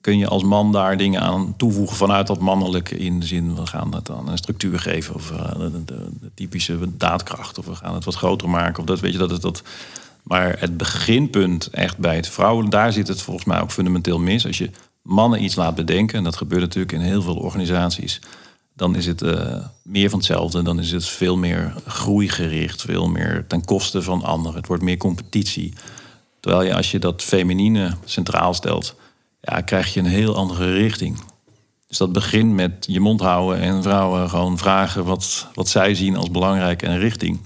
kun je als man daar dingen aan toevoegen vanuit dat mannelijke in de zin, we gaan het dan een structuur geven of uh, de, de, typische daadkracht of we gaan het wat groter maken of dat weet je dat het dat. Maar het beginpunt echt bij het vrouwen, daar zit het volgens mij ook fundamenteel mis. Als je mannen iets laat bedenken, en dat gebeurt natuurlijk in heel veel organisaties, dan is het uh, meer van hetzelfde. Dan is het veel meer groeigericht, veel meer ten koste van anderen. Het wordt meer competitie. Terwijl je als je dat feminine centraal stelt, ja, krijg je een heel andere richting. Dus dat begint met je mond houden en vrouwen gewoon vragen wat, wat zij zien als belangrijk en richting.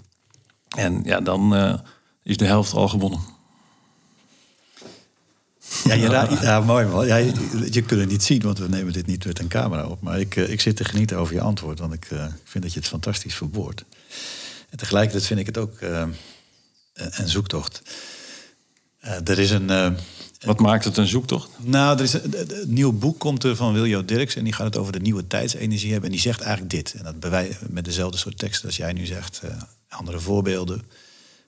En ja, dan uh, is de helft al gewonnen. Ja, je ja mooi man. Ja, je, je, kunt het niet zien, want we nemen dit niet met een camera op. Maar ik, eh, ik zit te genieten over je antwoord, want ik uh, vind dat je het fantastisch verwoordt. En tegelijkertijd vind ik het ook uh, een zoektocht. Uh, er is een. Wat maakt het een zoektocht? Nou, er is een, nieuw boek komt er van Wiljo Dirks en die gaat het over de nieuwe tijdsenergie hebben. En die zegt eigenlijk dit. En dat bij met dezelfde soort teksten als jij nu zegt, andere voorbeelden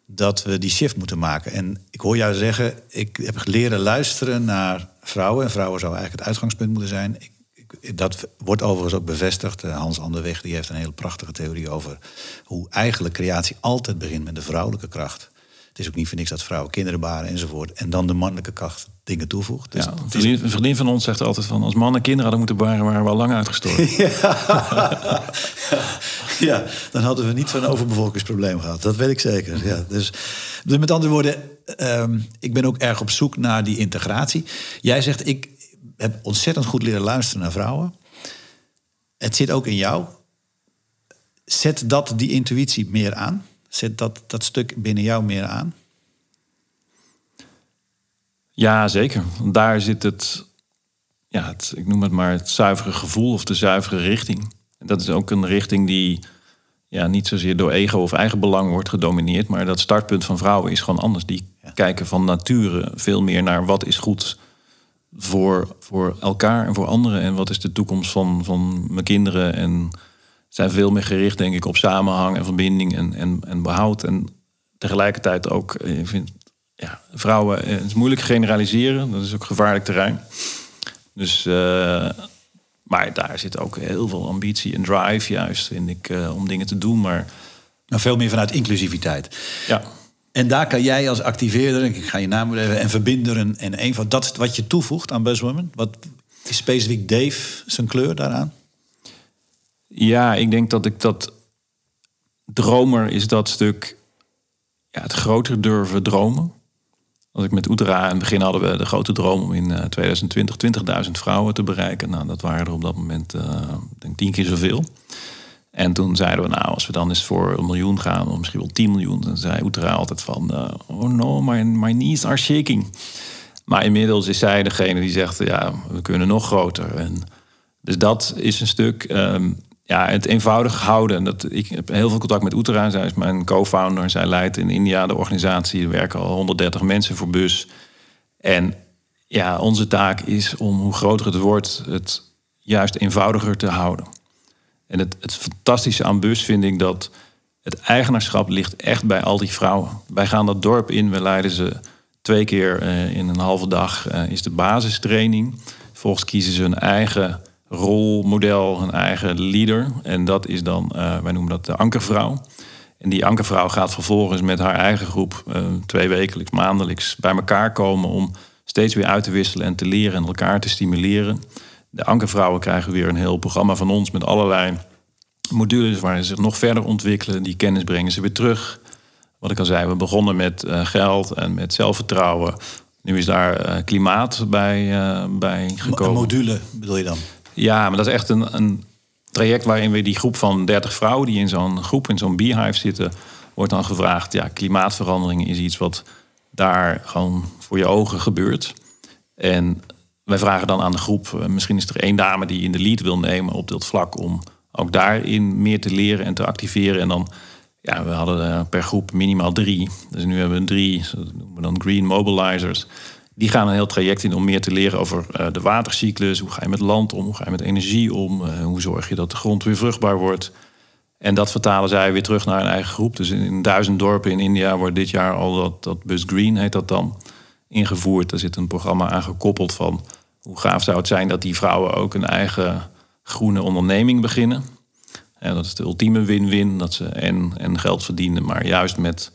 dat we die shift moeten maken. En ik hoor jou zeggen, ik heb leren luisteren naar vrouwen. En vrouwen zou eigenlijk het uitgangspunt moeten zijn. Ik, dat wordt overigens ook bevestigd. Eh, Hans Anderweg die heeft een hele prachtige theorie over hoe eigenlijk creatie altijd begint met de vrouwelijke kracht. Het is ook niet voor niks dat vrouwen kinderen baren enzovoort. En dan de mannelijke kracht dingen toevoegt. Dus ja, een, vriendin, van ons zegt altijd van... als mannen kinderen hadden moeten baren, waren we al lang uitgestorven. ja. ja, dan hadden we niet zo'n overbevolkingsprobleem gehad. Dat weet ik zeker. Ja, dus, dus met andere woorden, ehm, ik ben ook erg op zoek naar die integratie. Jij zegt, ik heb ontzettend goed leren luisteren naar vrouwen. Het zit ook in jou. Zet dat die intuïtie meer aan? Zet dat, dat stuk binnen jou meer aan? Ja, zeker. Daar zit het, ja, het, ik noem het maar het zuivere gevoel of de zuivere richting. En dat is ook een richting die ja, niet zozeer door ego of eigen belang wordt gedomineerd. Maar dat startpunt van vrouwen is gewoon anders. Die kijken van nature veel meer naar wat is goed voor, voor elkaar en voor anderen. En wat is de toekomst van, van mijn kinderen. En zijn veel meer gericht, denk ik, op samenhang en verbinding en, en, en behoud. En tegelijkertijd ook, eh, ik vind ja, vrouwen, eh, het is moeilijk generaliseren. Dat is ook gevaarlijk terrein. Dus, uh, maar daar zit ook heel veel ambitie en drive juist, vind ik, uh, om dingen te doen. Maar nou, veel meer vanuit inclusiviteit. Ja. En daar kan jij als activeerder, ik ga je naam even, en verbinder en een van dat wat je toevoegt aan Buzzwomen. Wat is specifiek Dave zijn kleur daaraan? Ja, ik denk dat ik dat dromer is dat stuk ja, het groter durven dromen. Als ik met Oetera in het begin hadden we de grote droom om in 2020 20.000 vrouwen te bereiken. Nou, dat waren er op dat moment uh, denk tien keer zoveel. En toen zeiden we, nou, als we dan eens voor een miljoen gaan, of misschien wel 10 miljoen, dan zei Oetera altijd van, uh, oh no, my, my knees are shaking. Maar inmiddels is zij degene die zegt, ja, we kunnen nog groter. En dus dat is een stuk. Um, ja, het eenvoudig houden. Dat, ik heb heel veel contact met Oetera. Zij is mijn co-founder. Zij leidt in India de organisatie. Er werken al 130 mensen voor bus. En ja, onze taak is om, hoe groter het wordt, het juist eenvoudiger te houden. En het, het fantastische aan bus vind ik dat het eigenaarschap ligt echt bij al die vrouwen. Wij gaan dat dorp in, we leiden ze twee keer uh, in een halve dag, uh, is de basistraining. Vervolgens kiezen ze hun eigen rolmodel, een eigen leader. En dat is dan, uh, wij noemen dat de ankervrouw. En die ankervrouw gaat vervolgens met haar eigen groep uh, twee wekelijks, maandelijks bij elkaar komen om steeds weer uit te wisselen en te leren en elkaar te stimuleren. De ankervrouwen krijgen weer een heel programma van ons met allerlei modules waar ze zich nog verder ontwikkelen. Die kennis brengen ze weer terug. Wat ik al zei, we begonnen met uh, geld en met zelfvertrouwen. Nu is daar klimaat bij, bij gekomen. Een module bedoel je dan? Ja, maar dat is echt een, een traject waarin we die groep van 30 vrouwen die in zo'n groep, in zo'n beehive zitten, wordt dan gevraagd: ja, klimaatverandering is iets wat daar gewoon voor je ogen gebeurt. En wij vragen dan aan de groep, eh, misschien is er één dame die in de lead wil nemen op dit vlak om ook daarin meer te leren en te activeren. En dan, ja, we hadden eh, per groep minimaal drie. Dus nu hebben we drie, dat noemen we dan green mobilizers. Die gaan een heel traject in om meer te leren over uh, de watercyclus. Hoe ga je met land om? Hoe ga je met energie om? Uh, hoe zorg je dat de grond weer vruchtbaar wordt? En dat vertalen zij weer terug naar een eigen groep. Dus in, in duizend dorpen in India wordt dit jaar al dat, dat Bus Green heet dat dan ingevoerd. Daar zit een programma aan gekoppeld van hoe gaaf zou het zijn dat die vrouwen ook een eigen groene onderneming beginnen. En dat is de ultieme win-win. Dat ze en, en geld verdienen, maar juist met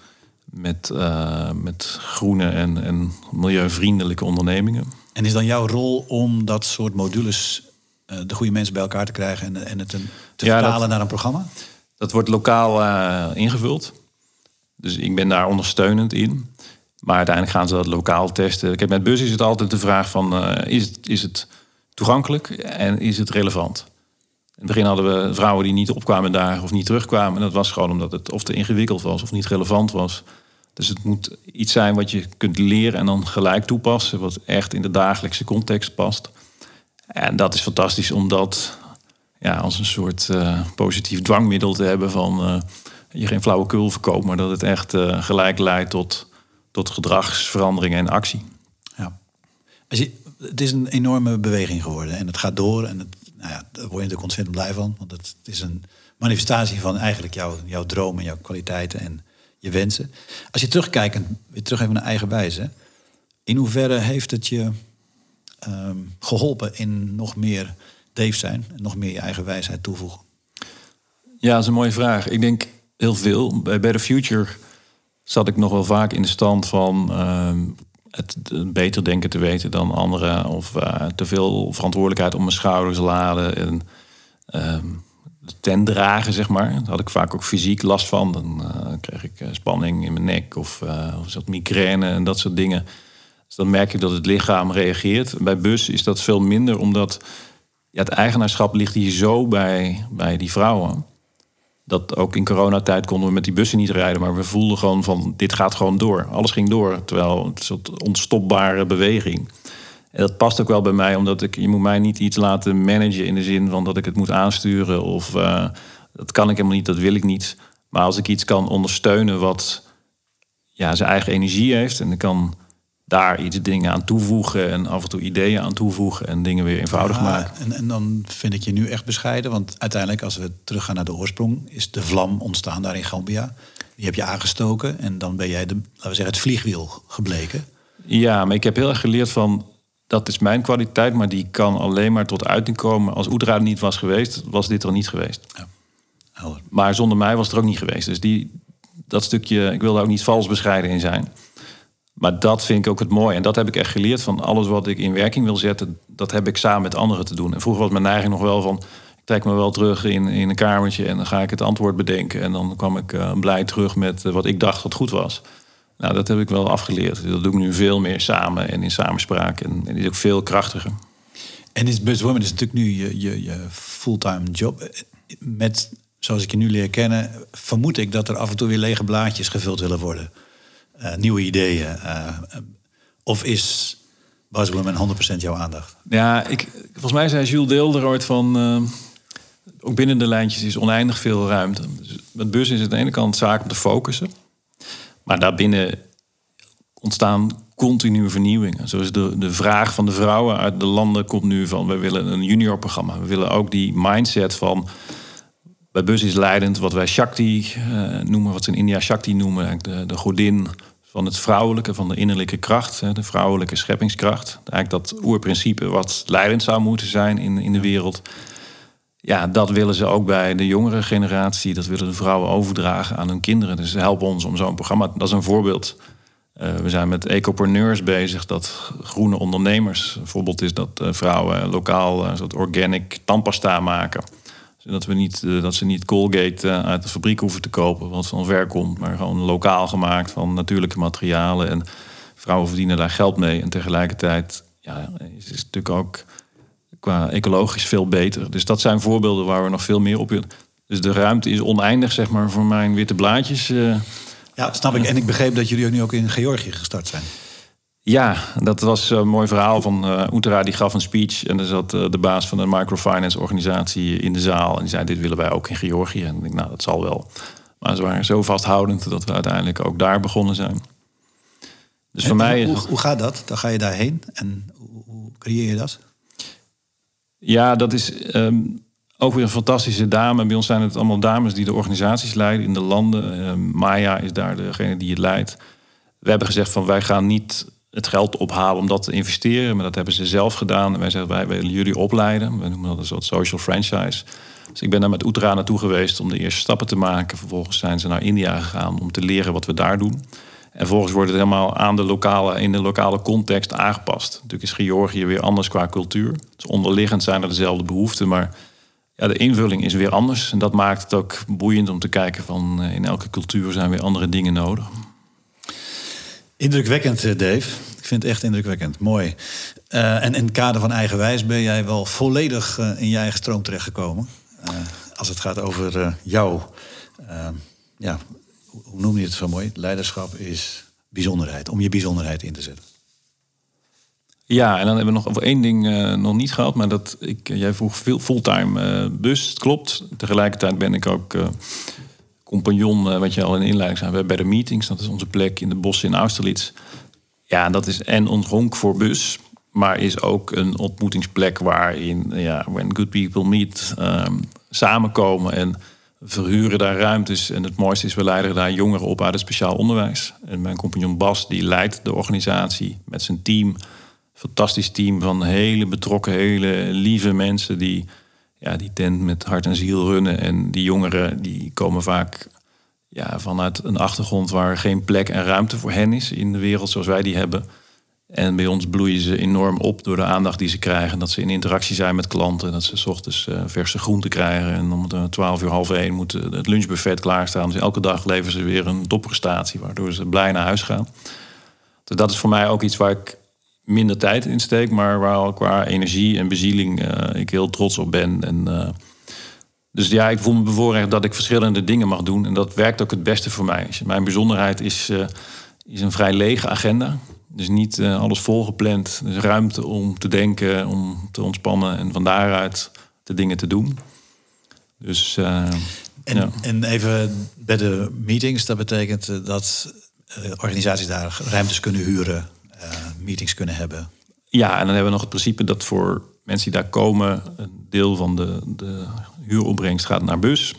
met, uh, met groene en, en milieuvriendelijke ondernemingen. En is dan jouw rol om dat soort modules, uh, de goede mensen bij elkaar te krijgen en, en het te ja, vertalen naar een programma? Dat wordt lokaal uh, ingevuld. Dus ik ben daar ondersteunend in. Maar uiteindelijk gaan ze dat lokaal testen. Ik heb met bus is het altijd de vraag van is, het, is het toegankelijk en is het relevant? In het begin hadden we vrouwen die niet opkwamen daar of niet terugkwamen. En dat was gewoon omdat het of te ingewikkeld was of niet relevant was. Dus het moet iets zijn wat je kunt leren en dan gelijk toepassen, wat echt in de dagelijkse context past. En dat is fantastisch om dat ja, als een soort uh, positief dwangmiddel te hebben van uh, je geen flauwekul verkoopt, maar dat het echt uh, gelijk leidt tot, tot gedragsverandering en actie. Ja. Als je, het is een enorme beweging geworden en het gaat door. En het, nou ja, daar word je natuurlijk ontzettend blij van. Want het, het is een manifestatie van eigenlijk jouw, jouw dromen, jouw kwaliteiten en je wensen. Als je terugkijkt, weer terug even naar eigen wijze. In hoeverre heeft het je ehm, geholpen in nog meer Dave zijn en nog meer je eigen wijsheid toevoegen? Ja, dat is een mooie vraag. Ik denk heel veel. Bij Better Future zat ik nog wel vaak in de stand van ehm, het beter denken te weten dan anderen. Of uh, te veel verantwoordelijkheid op mijn schouders laden. En um, ten dragen, zeg maar. Daar had ik vaak ook fysiek last van. Dan uh, kreeg ik uh, spanning in mijn nek of, of zat migraine en dat soort dingen. Dus dan merk je dat het lichaam reageert. Bij bus is dat veel minder, omdat ja, het eigenaarschap ligt hier zo bij, bij die vrouwen dat ook in coronatijd konden we met die bussen niet rijden. Maar we voelden gewoon van, dit gaat gewoon door. Alles ging door, terwijl het een soort onstopbare beweging. En dat past ook wel bij mij, omdat ik, je moet mij niet iets laten managen... in de zin van dat ik het moet aansturen of uh, dat kan ik helemaal niet, dat wil ik niet. Maar als ik iets kan ondersteunen wat ja, zijn eigen energie heeft... en ik kan daar iets dingen aan toevoegen en af en toe ideeën aan toevoegen en dingen weer eenvoudig ja, maken. En, en, dan vind ik je nu echt bescheiden, want uiteindelijk als we teruggaan naar de oorsprong, is de vlam ontstaan daar in Gambia. Die heb je aangestoken en dan ben jij de, laten we zeggen, het vliegwiel gebleken. Ja, maar ik heb heel erg geleerd van dat is mijn kwaliteit, maar die kan alleen maar tot uiting komen. Als Oetra er niet was geweest, was dit er niet geweest. Ja. Maar zonder mij was het er ook niet geweest. Dus die, dat stukje, ik wil daar ook niet vals bescheiden in zijn. Maar dat vind ik ook het mooie. En dat heb ik echt geleerd van alles wat ik in werking wil zetten, dat heb ik samen met anderen te doen. En vroeger was mijn neiging nog wel van, ik trek me wel terug in, in een kamertje en dan ga ik het antwoord bedenken. En dan kwam ik uh, blij terug met uh, wat ik dacht dat goed was. Nou, dat heb ik wel afgeleerd. Dat doe ik nu veel meer samen en in samenspraak. En, en is ook veel krachtiger. En is Buzzwoman is natuurlijk nu je, je, je fulltime job. Met, zoals ik je nu leer kennen, vermoed ik dat er af en toe weer lege blaadjes gevuld willen worden. Uh, nieuwe ideeën? Uh, of is Buzzwoman 100% jouw aandacht? Ja, ik, volgens mij zei Jules Deelder ooit van... Uh, ook binnen de lijntjes is oneindig veel ruimte. Dus met bus is het aan de ene kant zaak om te focussen. Maar daarbinnen ontstaan continue vernieuwingen. Zoals de, de vraag van de vrouwen uit de landen komt nu van... we willen een juniorprogramma. We willen ook die mindset van... Bij bus is leidend wat wij Shakti uh, noemen, wat ze in India Shakti noemen, de, de godin van het vrouwelijke, van de innerlijke kracht, de vrouwelijke scheppingskracht. Eigenlijk dat oerprincipe wat leidend zou moeten zijn in, in de wereld. Ja, dat willen ze ook bij de jongere generatie. Dat willen de vrouwen overdragen aan hun kinderen. Dus ze helpen ons om zo'n programma. Dat is een voorbeeld. Uh, we zijn met ecopreneurs bezig, dat groene ondernemers. Een voorbeeld is dat uh, vrouwen lokaal uh, soort organic tandpasta maken zodat we niet, dat ze niet Colgate uit de fabriek hoeven te kopen, wat van ver komt, maar gewoon lokaal gemaakt van natuurlijke materialen. En vrouwen verdienen daar geld mee. En tegelijkertijd ja, is het natuurlijk ook qua ecologisch veel beter. Dus dat zijn voorbeelden waar we nog veel meer op willen. Dus de ruimte is oneindig, zeg maar, voor mijn witte blaadjes. Uh, ja, snap ik. En ik begreep dat jullie ook nu ook in Georgië gestart zijn. Ja, dat was een mooi verhaal van uh, Oetera. Die gaf een speech en er zat uh, de baas van een microfinance organisatie in de zaal. En die zei, dit willen wij ook in Georgië. En ik denk, nou, dat zal wel. Maar ze waren zo vasthoudend dat we uiteindelijk ook daar begonnen zijn. Dus en voor mij... Hoe, hoe, gaat dat? Dan ga je daarheen en hoe, hoe creëer je dat? Ja, dat is um, ook weer een fantastische dame. Bij ons zijn het allemaal dames die de organisaties leiden in de landen. Uh, Maya is daar degene die het leidt. We hebben gezegd van wij gaan niet het geld ophalen om dat te investeren. Maar dat hebben ze zelf gedaan. En wij zeggen, wij willen jullie opleiden. We noemen dat een soort social franchise. Dus ik ben daar met Oetra naartoe geweest om de eerste stappen te maken. Vervolgens zijn ze naar India gegaan om te leren wat we daar doen. En vervolgens wordt het helemaal aan de lokale, in de lokale context aangepast. Natuurlijk is Georgië weer anders qua cultuur. Dus onderliggend zijn er dezelfde behoeften, maar ja, de invulling is weer anders. En dat maakt het ook boeiend om te kijken van eh, in elke cultuur zijn weer andere dingen nodig. Indrukwekkend, eh, Dave. Ik vind het echt indrukwekkend. Mooi. Uh, en in het kader van eigenwijs ben jij wel volledig in je eigen stroom terechtgekomen. Als het gaat over jou. ja, hoe noem je het zo mooi? Leiderschap is bijzonderheid. Om je bijzonderheid in te zetten. Ja, en dan hebben we nog één ding nog niet gehad. Maar dat ik, jij vroeg veel fulltime bus. Het klopt. Tegelijkertijd ben ik ook compagnon, wat je al in inleiding zei, we bij de meetings, dat is onze plek in de bossen in Austerlitz. Ja, dat is en ons honk voor bus, maar is ook een ontmoetingsplek waarin, ja, when good people meet, ehm, samenkomen en verhuren daar ruimtes. En het mooiste is, we leiden daar jongeren op uit het speciaal onderwijs. En mijn compagnon Bas, die leidt de organisatie met zijn team. Fantastisch team van hele betrokken, hele lieve mensen die ja, die tent met hart en ziel runnen. En die jongeren die komen vaak ja, vanuit een achtergrond waar geen plek en ruimte voor hen is in de wereld zoals wij die hebben. En bij ons bloeien ze enorm op door de aandacht die ze krijgen. Dat ze in interactie zijn met klanten. Dat ze s ochtends uh, verse groenten krijgen. En om uh, 12 uur half één moet het lunchbuffet klaarstaan. Dus elke dag leveren ze weer een topprestatie. Waardoor ze blij naar huis gaan. Dus dat is voor mij ook iets waar ik minder tijd in steek. Maar waar qua energie en bezieling ik heel trots op ben. En, dus ja, ik voel me bevoorrecht dat ik verschillende dingen mag doen. En dat werkt ook het beste voor mij. Mijn bijzonderheid is, is een vrij lege agenda. Dus niet uh, alles volgepland. Dus ruimte om te denken, om te ontspannen en van daaruit de dingen te doen. Dus, uh, en, ja. en even bij de meetings, dat betekent dat uh, organisaties daar ruimtes kunnen huren, meetings kunnen hebben. Ja, en dan hebben we nog het principe dat voor mensen die daar komen, een deel van de, de huuropbrengst gaat naar bus.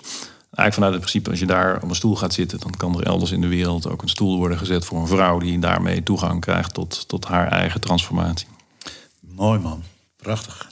Eigenlijk vanuit het principe, als je daar op een stoel gaat zitten, dan kan er elders in de wereld ook een stoel worden gezet voor een vrouw die daarmee toegang krijgt tot, tot haar eigen transformatie. Mooi man, prachtig.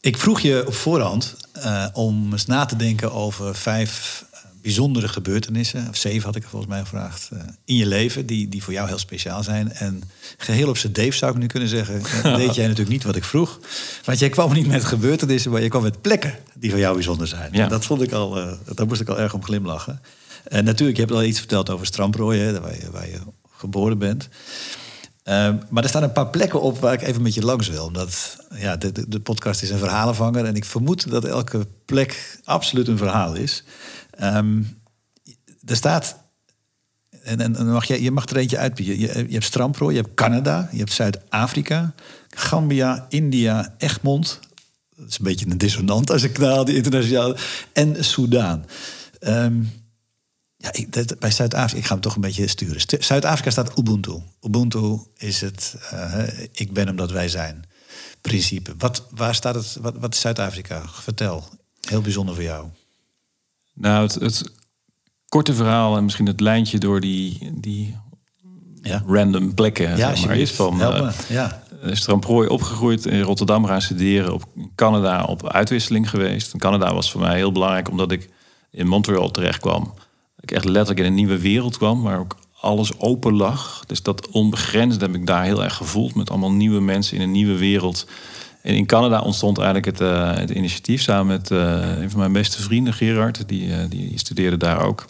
Ik vroeg je op voorhand uh, om eens na te denken over vijf bijzondere gebeurtenissen, of zeven had ik er volgens mij gevraagd, uh, in je leven, die, die voor jou heel speciaal zijn. En geheel op z'n Dave zou ik nu kunnen zeggen, weet jij natuurlijk niet wat ik vroeg. Want jij kwam niet met gebeurtenissen, maar je kwam met plekken die voor jou bijzonder zijn. Ja. En dat vond ik al, uh, daar moest ik al erg om glimlachen. En natuurlijk, je hebt al iets verteld over Stramprooi, waar, je, waar je geboren bent. Uh, maar er staan een paar plekken op waar ik even met je langs wil. Omdat ja, de, de, de podcast is een verhalenvanger. En ik vermoed dat elke plek absoluut een verhaal is. Um, er staat. En, en, mag je, je mag er eentje uitbieden. Je, je hebt Stramprooi, je hebt Canada, je hebt Zuid-Afrika, Gambia, India, Egmond. Dat is een beetje een dissonant als ik kanaal die internationale. En Soudaan. Um, ja, ik, bij Zuid-Afrika, ik ga hem toch een beetje sturen. Zuid-Afrika staat Ubuntu. Ubuntu is het uh, ik ben omdat wij zijn principe. Wat, waar staat het, wat, wat is Zuid-Afrika? Vertel. Heel bijzonder voor jou. Nou, het, het, korte verhaal en misschien het lijntje door die, die ja. random plekken ja, zeg maar, is van. Uh, ja. Is Prooi opgegroeid in Rotterdam gaan studeren, op Canada op uitwisseling geweest. En Canada was voor mij heel belangrijk omdat ik in Montreal terecht kwam. Ik echt letterlijk in een nieuwe wereld kwam, waar ook alles open lag. Dus dat onbegrensd heb ik daar heel erg gevoeld met allemaal nieuwe mensen in een nieuwe wereld. En in Canada ontstond eigenlijk het, uh, het initiatief samen met uh, een van mijn beste vrienden, Gerard, die, uh, die studeerde daar ook,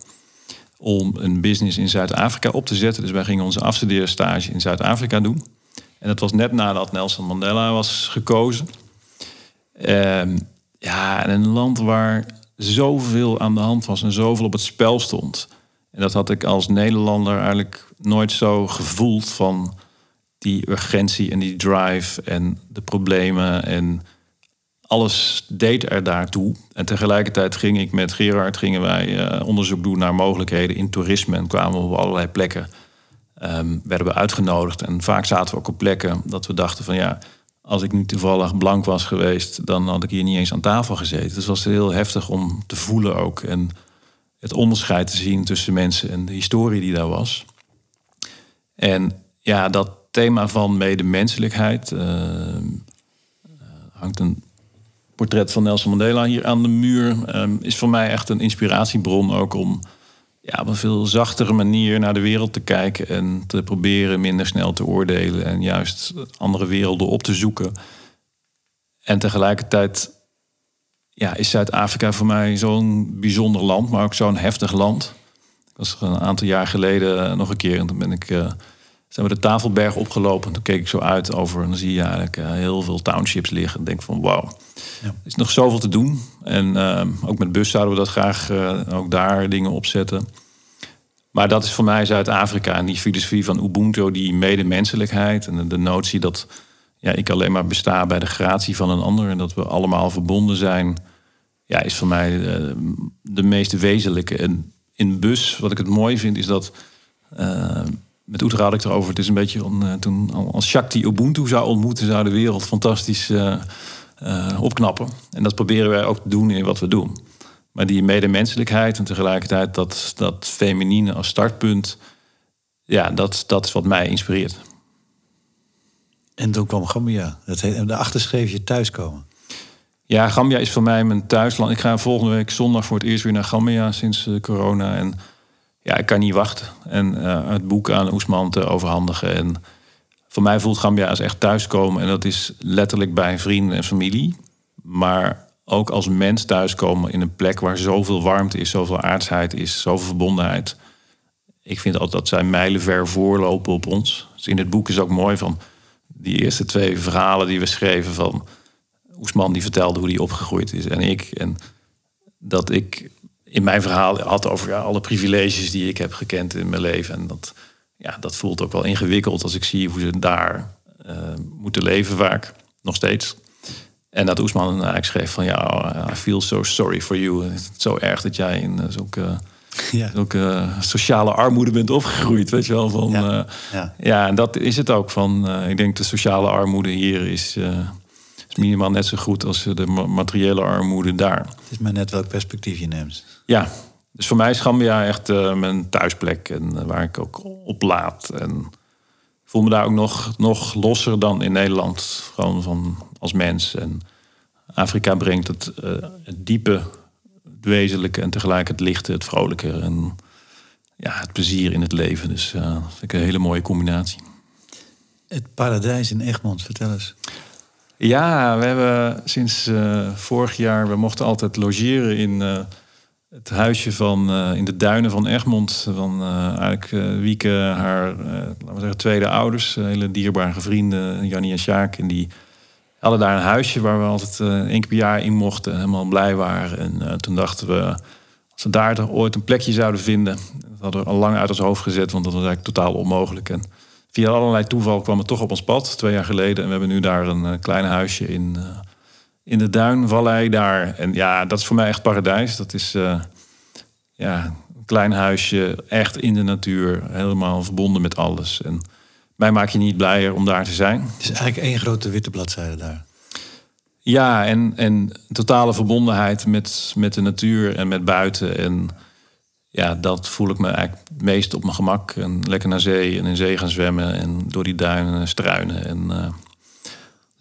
om een business in Zuid-Afrika op te zetten. Dus wij gingen onze afstudeerstage in Zuid-Afrika doen. En dat was net nadat Nelson Mandela was gekozen. Ehm, ja, een land waar zoveel aan de hand was en zoveel op het spel stond. En dat had ik als Nederlander eigenlijk nooit zo gevoeld van die urgentie en die drive en de problemen en alles deed er daartoe. En tegelijkertijd ging ik met Gerard gingen wij uh, onderzoek doen naar mogelijkheden in toerisme en kwamen we op allerlei plekken. Um, werden we uitgenodigd en vaak zaten we ook op plekken dat we dachten van ja, als ik niet toevallig blank was geweest, dan had ik hier niet eens aan tafel gezeten. Dus het was heel heftig om te voelen ook en het onderscheid te zien tussen mensen en de historie die daar was. En ja, dat thema van medemenselijkheid. Uh, hangt een portret van Nelson Mandela hier aan de muur. Uh, is voor mij echt een inspiratiebron ook om ja, op een veel zachtere manier naar de wereld te kijken en te proberen minder snel te oordelen en juist andere werelden op te zoeken. En tegelijkertijd ja, is Zuid-Afrika voor mij zo'n bijzonder land, maar ook zo'n heftig land. Ik was er een aantal jaar geleden nog een keer en toen ben ik uh, zijn we de Tafelberg opgelopen. Toen keek ik zo uit over en dan zie je eigenlijk uh, heel veel townships liggen. En denk van wauw, ja. er is nog zoveel te doen. En uh, ook met bus zouden we dat graag uh, ook daar dingen opzetten. Maar dat is voor mij Zuid-Afrika en die filosofie van Ubuntu, die medemenselijkheid en de, de notie dat ja, ik alleen maar besta bij de gratie van een ander en dat we allemaal verbonden zijn. Ja, is voor mij de de meest wezenlijke. En in bus, wat ik het mooi vind, is dat... Uh, met Oeter had ik erover. Het is een beetje on, uh, toen als Shakti Ubuntu zou ontmoeten, zou de wereld fantastisch uh, opknappen. En dat proberen wij ook te doen in wat we doen. Maar die medemenselijkheid en tegelijkertijd dat, dat feminine als startpunt, ja, dat, dat is wat mij inspireert. En toen kwam Gambia. Dat heet, daarachter schreef je thuiskomen. Ja, Gambia is voor mij mijn thuisland. Ik ga volgende week zondag voor het eerst weer naar Gambia sinds corona. En ja, ik kan niet wachten. En uh, het boek aan Oesman te overhandigen. En voor mij voelt Gambia als echt thuiskomen. En dat is letterlijk bij vrienden en familie. Maar ook als mens thuiskomen in een plek waar zoveel warmte is, zoveel aardsheid is, zoveel verbondenheid. Ik vind altijd dat zij mijlenver voorlopen op ons. Dus in het boek is ook mooi van die eerste twee verhalen die we schreven van Oesman die vertelde hoe hij opgegroeid is en ik. En dat ik in mijn verhaal had over ja, alle privileges die ik heb gekend in mijn leven. En dat, ja, dat voelt ook wel ingewikkeld als ik zie hoe ze daar uh, moeten leven vaak. Nog steeds. En dat Oesman eigenlijk schreef van ja, I feel so sorry for you. Het is zo erg dat jij in uh, zulke, ja. zulke sociale armoede bent opgegroeid. Weet je wel, van ja, ja. ja en dat is het ook van. Uh, ik denk de sociale armoede hier is, is minimaal net zo goed als de materiële armoede daar. Het is maar net welk perspectief je neemt. Ja, dus voor mij is Gambia echt mijn thuisplek en waar ik ook oplaad. En ik voel me daar ook nog, nog losser dan in Nederland. Gewoon van als mens. En Afrika brengt het, uh, het diepe, het wezenlijke en tegelijk het lichte, het vrolijke en ja, het plezier in het leven. Dus uh, dat vind ik een hele mooie combinatie. Het paradijs in Egmond, vertel eens. Ja, we hebben sinds uh, vorig jaar, we mochten altijd logeren in het huisje van in de duinen van Egmond. Van eigenlijk Wieke, haar laten we zeggen, tweede ouders, hele dierbare vrienden, Jannie en Sjaak. En die hadden daar een huisje waar we altijd uh, één keer per jaar in mochten. En helemaal blij waren. En uh, toen dachten we, als we daar ooit een plekje zouden vinden. Dat hadden we al lang uit ons hoofd gezet, want dat was eigenlijk totaal onmogelijk. En via allerlei toeval kwam het toch op ons pad, twee jaar geleden. En we hebben nu daar een uh, klein huisje in, in de Duinvallei daar. En ja, dat is voor mij echt paradijs. Dat is ja, een klein huisje, echt in de natuur. Helemaal verbonden met alles. En mij maak je niet blijer om daar te zijn. Het is eigenlijk één grote witte bladzijde daar. Ja, en, en totale verbondenheid met, met de natuur en met buiten. En ja, dat voel ik me eigenlijk het meest op mijn gemak. En lekker naar zee en in zee gaan zwemmen en door die duinen struinen. En, uh,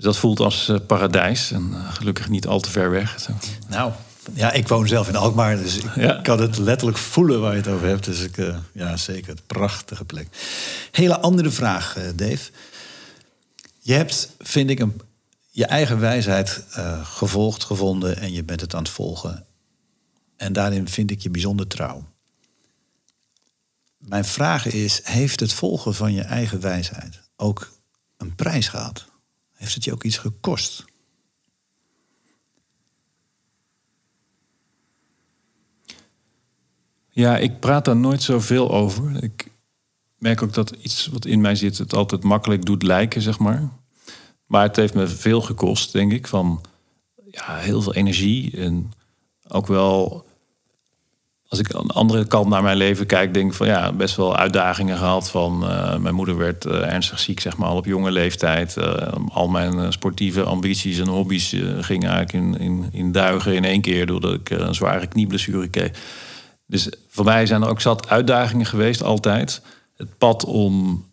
dus dat voelt als uh, paradijs en uh, gelukkig niet al te ver weg. Zo. Nou, ja, ik woon zelf in Alkmaar, dus ik ja. kan het letterlijk voelen waar je het over hebt. Dus ik, uh, ja, zeker, prachtige plek. Hele andere vraag, uh, Dave. Je hebt, vind ik, een, je eigen wijsheid uh, gevolgd, gevonden en je bent het aan het volgen. En daarin vind ik je bijzonder trouw. Mijn vraag is, heeft het volgen van je eigen wijsheid ook een prijs gehad? Heeft het je ook iets gekost? Ja, ik praat daar nooit zoveel over. Ik merk ook dat iets wat in mij zit het altijd makkelijk doet lijken, zeg maar. Maar het heeft me veel gekost, denk ik. Van ja, heel veel energie. En ook wel, als ik aan de andere kant naar mijn leven kijk, denk ik van ja, best wel uitdagingen gehad. Van uh, mijn moeder werd uh, ernstig ziek, zeg maar, al op jonge leeftijd. Uh, al mijn sportieve ambities en hobby's gingen eigenlijk in, in, in duigen in één keer, doordat ik een zware knieblessure kreeg. Dus voor mij zijn er ook zat uitdagingen geweest, altijd. Het pad om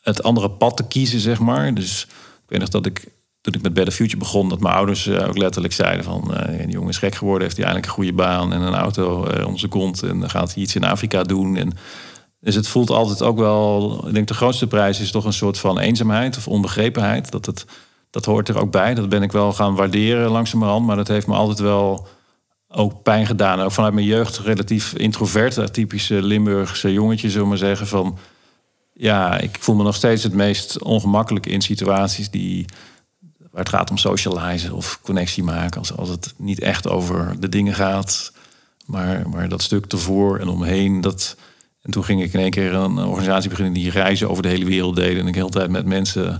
het andere pad te kiezen, zeg maar. Dus ik weet nog dat ik, toen ik met Better Future begon... dat mijn ouders uh, ook letterlijk zeiden van... Uh, die jongen is gek geworden, heeft hij eindelijk een goede baan... en een auto uh, om zijn kont en dan gaat hij iets in Afrika doen. En, dus het voelt altijd ook wel... Ik denk de grootste prijs is toch een soort van eenzaamheid of onbegrepenheid. Dat, het, dat hoort er ook bij. Dat ben ik wel gaan waarderen langzamerhand. Maar dat heeft me altijd wel ook pijn gedaan. Ook vanuit mijn jeugd relatief introvert. Typische Limburgse jongetje, zullen we maar zeggen. Van, ja, ik voel me nog steeds het meest ongemakkelijk in situaties die, waar het gaat om socializen of connectie maken. Als, als het niet echt over de dingen gaat. Maar, maar dat stuk ervoor en omheen. Dat, en toen ging ik in één keer een organisatie beginnen die reizen over de hele wereld deden. En ik de hele tijd met mensen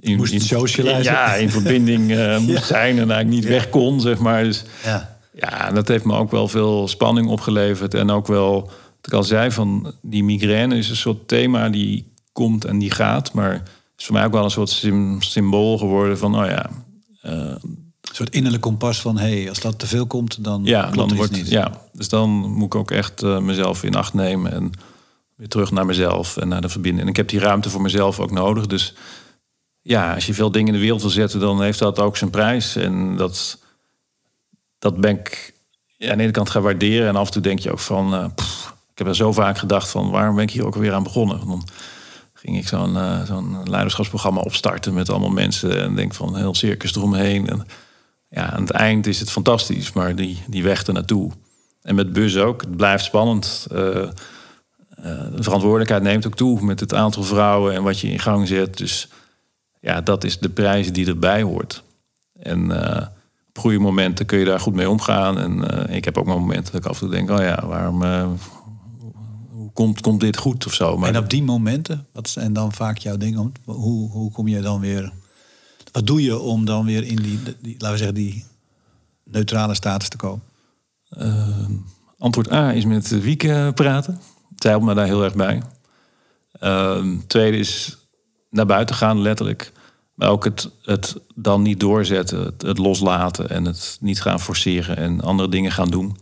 in, moest in, socializen. Ja, in verbinding uh, moest ja. zijn en eigenlijk niet ja. weg kon, zeg maar. Dus ja Ja, dat heeft me ook wel veel spanning opgeleverd. En ook wel, wat ik al zei, van die migraine is een soort thema die komt en die gaat. Maar is voor mij ook wel een soort symbool geworden van, oh ja. Uh, een soort innerlijk kompas van, hé, hey, als dat te veel komt, dan ja, dan wordt, niet. Ja, dus dan moet ik ook echt uh, mezelf in acht nemen en weer terug naar mezelf en naar de verbinding. En ik heb die ruimte voor mezelf ook nodig. Dus ja, als je veel dingen in de wereld wil zetten, dan heeft dat ook zijn prijs. En dat, dat ben ik ja, aan de ene kant gaan waarderen. En af en toe denk je ook van, uh, ik heb er zo vaak gedacht van, waarom ben ik hier ook weer aan begonnen? Dan ging ik zo'n uh, zo'n leiderschapsprogramma opstarten met allemaal mensen en denk van een heel circus eromheen. En ja, aan het eind is het fantastisch, maar die, die weg er naartoe. En met bus ook, het blijft spannend. Uh, de verantwoordelijkheid neemt ook toe met het aantal vrouwen en wat je in gang zet. Dus ja, dat is de prijs die erbij hoort. En op goede momenten kun je daar goed mee omgaan. En ik heb ook momenten dat ik af en toe denk, oh ja, waarom komt, komt dit goed of zo. Maar en op die momenten, wat zijn dan vaak jouw dingen? Hoe, hoe kom je dan weer wat doe je om dan weer in die, die laten we zeggen, die neutrale status te komen? Uh, antwoord A is met Wieke praten. Zij helpt me daar heel erg bij. Uh, tweede is naar buiten gaan, letterlijk. Maar ook het, het dan niet doorzetten, het, het, loslaten en het niet gaan forceren en andere dingen gaan doen.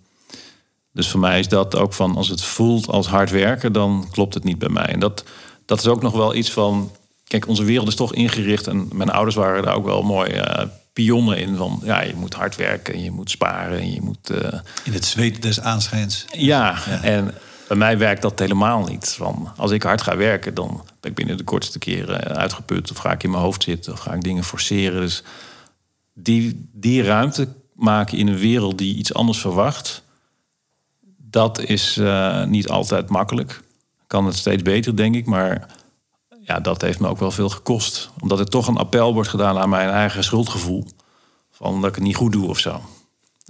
Dus voor mij is dat ook van als het voelt als hard werken, dan klopt het niet bij mij. En dat, dat is ook nog wel iets van Kijk, onze wereld is toch ingericht. En mijn ouders waren daar ook wel mooi uh, pionnen in. Van ja, je moet hard werken, je moet sparen. En je moet, uh... In het zweet des aanschijns. Ja, en bij mij werkt dat helemaal niet. Van, als ik hard ga werken, dan ben ik binnen de kortste keren uitgeput. Of ga ik in mijn hoofd zitten, of ga ik dingen forceren. Dus die, die ruimte maken in een wereld die iets anders verwacht... dat is uh, niet altijd makkelijk. Kan het steeds beter, denk ik, maar ja, dat heeft me ook wel veel gekost. Omdat er toch een appel wordt gedaan aan mijn eigen schuldgevoel. Van dat ik het niet goed doe of zo.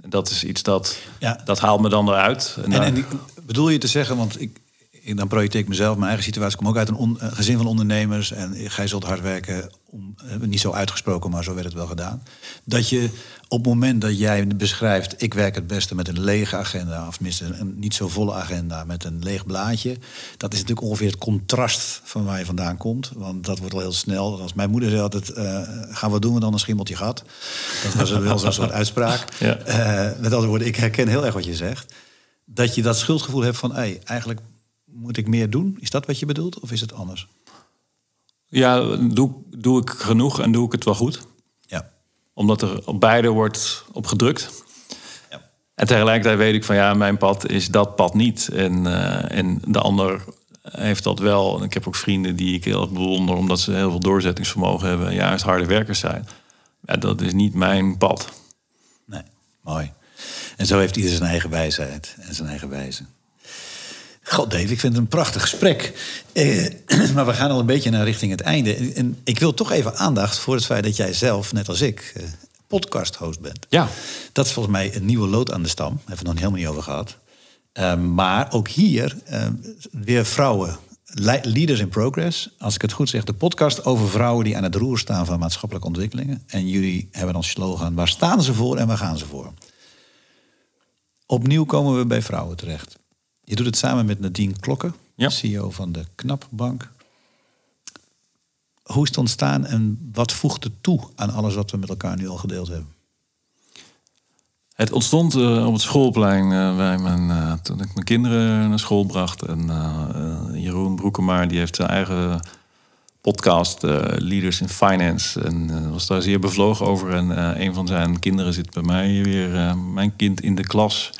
En dat is iets dat, ja. dat haalt me dan eruit. En, en, en bedoel je te zeggen, want ik, ik, dan projecteer ik mezelf, mijn eigen situatie. Ik kom ook uit een, gezin van ondernemers. En gij zult hard werken. Om, eh, niet zo uitgesproken, maar zo werd het wel gedaan. Dat je op het moment dat jij beschrijft... ik werk het beste met een lege agenda... of tenminste een niet zo volle agenda met een leeg blaadje... dat is natuurlijk ongeveer het contrast van waar je vandaan komt. Want dat wordt al heel snel. Als mijn moeder zei altijd... Uh, gaan we doen we dan een schimmeltje gat. Dat was wel zo'n soort uitspraak. Ja. Uh, met andere woorden, ik herken heel erg wat je zegt. Dat je dat schuldgevoel hebt van... Hey, eigenlijk moet ik meer doen? Is dat wat je bedoelt of is het anders? Ja, doe, doe ik genoeg en doe ik het wel goed? Ja. Omdat er op beide wordt op gedrukt. Ja. En tegelijkertijd weet ik van ja, mijn pad is dat pad niet. En, uh, en de ander heeft dat wel. En ik heb ook vrienden die ik heel erg bewonder omdat ze heel veel doorzettingsvermogen hebben en juist harde werkers zijn. Ja, dat is niet mijn pad. Nee, mooi. En zo heeft ieder zijn eigen wijsheid en zijn eigen wijze. God, Dave, ik vind het een prachtig gesprek. Eh, maar we gaan al een beetje naar richting het einde. En ik wil toch even aandacht voor het feit dat jij zelf, net als ik, eh, podcast-host bent. Ja. Dat is volgens mij een nieuwe lood aan de stam. Daar hebben we het nog helemaal niet over gehad. Uh, maar ook hier uh, weer vrouwen. Leaders in Progress. Als ik het goed zeg, de podcast over vrouwen die aan het roer staan van maatschappelijke ontwikkelingen. En jullie hebben als slogan: waar staan ze voor en waar gaan ze voor? Opnieuw komen we bij vrouwen terecht. Je doet het samen met Nadine Klokken, CEO van de Knapbank. Hoe is het ontstaan en wat voegt het toe aan alles wat we met elkaar nu al gedeeld hebben? Het ontstond uh, op het schoolplein uh, bij mijn, uh, toen ik mijn kinderen naar school bracht. En Jeroen Broekemaar die heeft zijn eigen podcast, Leaders in Finance. En was daar zeer bevlogen over. En een van zijn kinderen zit bij mij weer, mijn kind in de klas.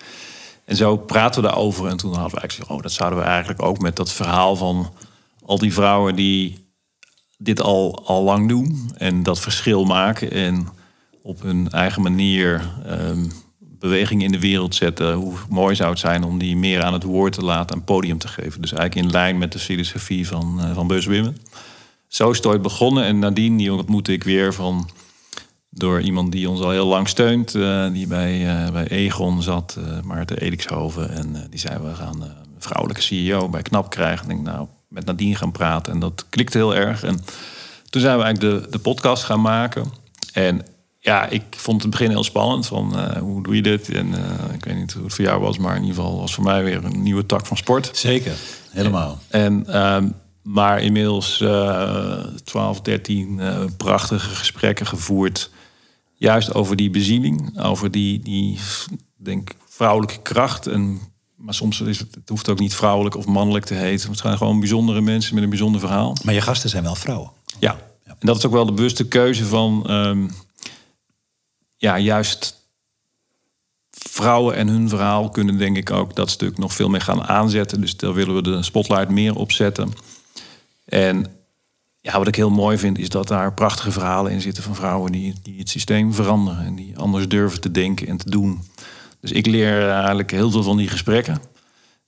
En zo praten we daarover. En toen hadden we eigenlijk oh, dat zouden we eigenlijk ook met dat verhaal van al die vrouwen die dit al, al lang doen. En dat verschil maken. En op hun eigen manier um, beweging in de wereld zetten. Hoe mooi zou het zijn om die meer aan het woord te laten en podium te geven. Dus eigenlijk in lijn met de filosofie van, uh, van Buzz. Zo is het ooit begonnen. En nadien die ontmoette ik weer van door iemand die ons al heel lang steunt. Uh, die bij, uh, bij Egon zat, uh, Maarten Edixhoven. En die zei, we gaan een vrouwelijke CEO bij KNAP krijgen. En ik nou, met Nadine gaan praten. En dat klikte heel erg. En toen zijn we eigenlijk de, de podcast gaan maken. En ja, ik vond het begin heel spannend. Van uh, hoe doe je dit? En uh, ik weet niet hoe het voor jou was, maar in ieder geval was voor mij weer een nieuwe tak van sport. Zeker, helemaal. En, en maar inmiddels uh, 12, 13 prachtige gesprekken gevoerd. Juist over die bezieling, over die, die denk, vrouwelijke kracht. En, maar soms is het, het hoeft ook niet vrouwelijk of mannelijk te heten. Het zijn gewoon bijzondere mensen met een bijzonder verhaal. Maar je gasten zijn wel vrouwen. Ja, en dat is ook wel de bewuste keuze van um, ja, juist vrouwen en hun verhaal kunnen denk ik ook dat stuk nog veel meer gaan aanzetten. Dus daar willen we de spotlight meer op zetten. En ja, wat ik heel mooi vind is dat daar prachtige verhalen in zitten van vrouwen die, die het systeem veranderen en die anders durven te denken en te doen. Dus ik leer eigenlijk heel veel van die gesprekken.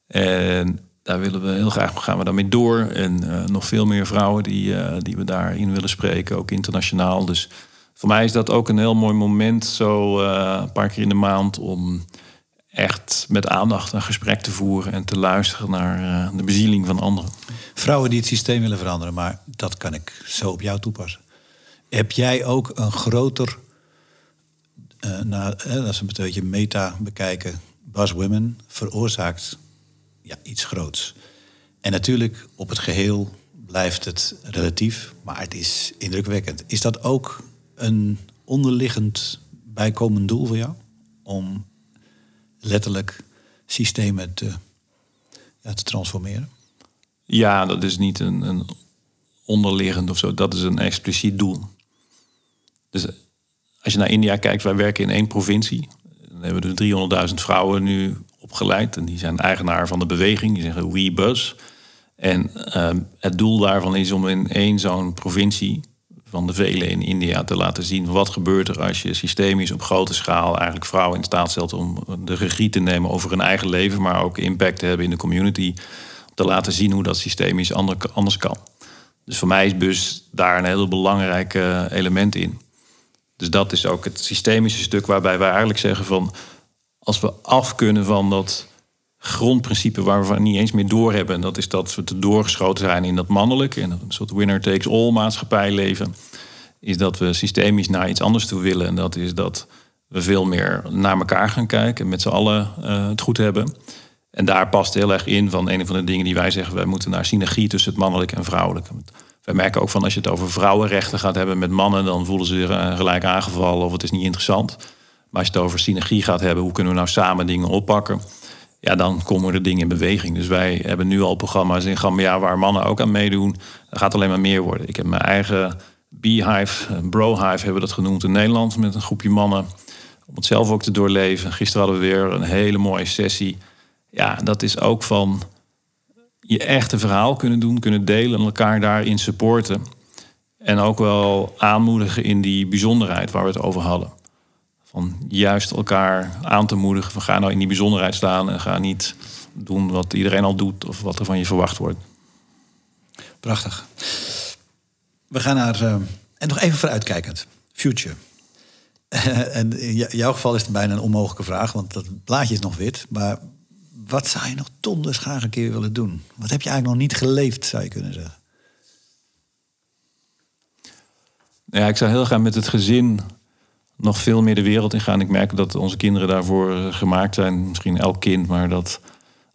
En daar willen we heel graag gaan we door. En uh, nog veel meer vrouwen die, uh, die we daarin willen spreken, ook internationaal. Dus voor mij is dat ook een heel mooi moment, zo een paar keer in de maand, om echt met aandacht een gesprek te voeren en te luisteren naar de bezieling van anderen. Vrouwen die het systeem willen veranderen, maar dat kan ik zo op jou toepassen. Heb jij ook een groter, uh, nou, als we een beetje meta bekijken, Bas Women veroorzaakt ja, iets groots. En natuurlijk, op het geheel blijft het relatief, maar het is indrukwekkend. Is dat ook een onderliggend bijkomend doel voor jou? Om letterlijk systemen te, ja, te transformeren? Ja, dat is niet een, een onderliggend of zo. Dat is een expliciet doel. Dus als je naar India kijkt, wij werken in één provincie. Dan hebben we dus 300.000 vrouwen nu opgeleid. En die zijn eigenaar van de beweging. Die zeggen We Bus. En uh, het doel daarvan is om in één zo'n provincie van de vele in India te laten zien wat gebeurt er als je systemisch op grote schaal eigenlijk vrouwen in staat stelt om de regie te nemen over hun eigen leven, maar ook impact te hebben in de community. Te laten zien hoe dat systemisch anders kan. Dus voor mij is bus daar een heel belangrijk element in. Dus dat is ook het systemische stuk waarbij wij eigenlijk zeggen van als we af kunnen van dat grondprincipe waar we niet eens meer doorhebben. En dat is dat we te doorgeschoten zijn in dat mannelijke. En een soort winner takes all maatschappij leven. Is dat we systemisch naar iets anders toe willen. En dat is dat we veel meer naar elkaar gaan kijken. En met z'n allen uh, het goed hebben. En daar past heel erg in van een van de dingen die wij zeggen. Wij moeten naar synergie tussen het mannelijke en vrouwelijke. Wij merken ook van als je het over vrouwenrechten gaat hebben met mannen. Dan voelen ze zich eh, gelijk aangevallen of het is niet interessant. Maar als je het over synergie gaat hebben, hoe kunnen we nou samen dingen oppakken? Ja, dan komen er dingen in beweging. Dus wij hebben nu al programma's in Gambia waar mannen ook aan meedoen. Dat gaat alleen maar meer worden. Ik heb mijn eigen beehive, brohive hebben we dat genoemd in Nederland, met een groepje mannen. Om het zelf ook te doorleven. Gisteren hadden we weer een hele mooie sessie. Ja, dat is ook van je echte verhaal kunnen doen, kunnen delen en elkaar daarin supporten. En ook wel aanmoedigen in die bijzonderheid waar we het over hadden. Van juist elkaar aan te moedigen van ga nou in die bijzonderheid staan en ga niet doen wat iedereen al doet of wat er van je verwacht wordt. Prachtig. We gaan naar, uh, en nog even vooruitkijkend, future. en in jouw geval is het bijna een onmogelijke vraag, want dat blaadje is nog wit. Maar wat zou je nog donders graag een keer willen doen? Wat heb je eigenlijk nog niet geleefd, zou je kunnen zeggen? Ja, ik zou heel graag met het gezin nog veel meer de wereld in gaan. Ik merk dat onze kinderen daarvoor eh, gemaakt zijn. Misschien elk kind, maar dat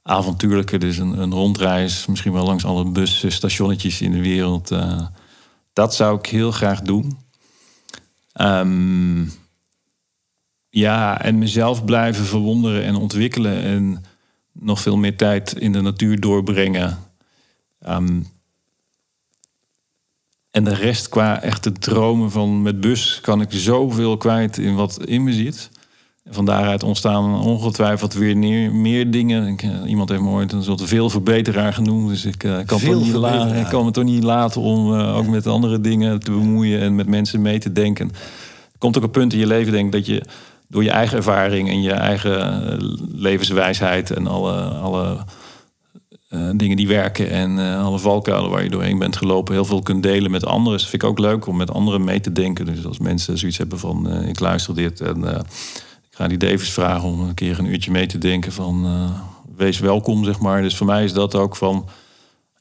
avontuurlijke, dus een, een rondreis, misschien wel langs alle busstationnetjes in de wereld. Uh, dat zou ik heel graag doen. Um, ja, en mezelf blijven verwonderen en ontwikkelen. En nog veel meer tijd in de natuur doorbrengen. Um, en de rest qua echte dromen van met bus kan ik zoveel kwijt in wat in me zit. En van daaruit ontstaan ongetwijfeld weer meer, meer dingen. Ik, uh, iemand heeft me ooit een soort veel verbeteraar genoemd. Dus ik, uh, kan, het niet laten, ik kan me toch niet laten om uh, ook met andere dingen te bemoeien en met mensen mee te denken. Er komt ook een punt in je leven, denk ik, dat je door je eigen ervaring en je eigen levenswijsheid en alle, alle uh, dingen die werken en uh, alle valkuilen waar je doorheen bent gelopen, heel veel kunt delen met anderen. Dus vind ik ook leuk om met anderen mee te denken. Dus als mensen zoiets hebben van uh, ik luister dit en ik ga die Davis vragen om een keer een uurtje mee te denken van wees welkom, zeg maar. Dus voor mij is dat ook van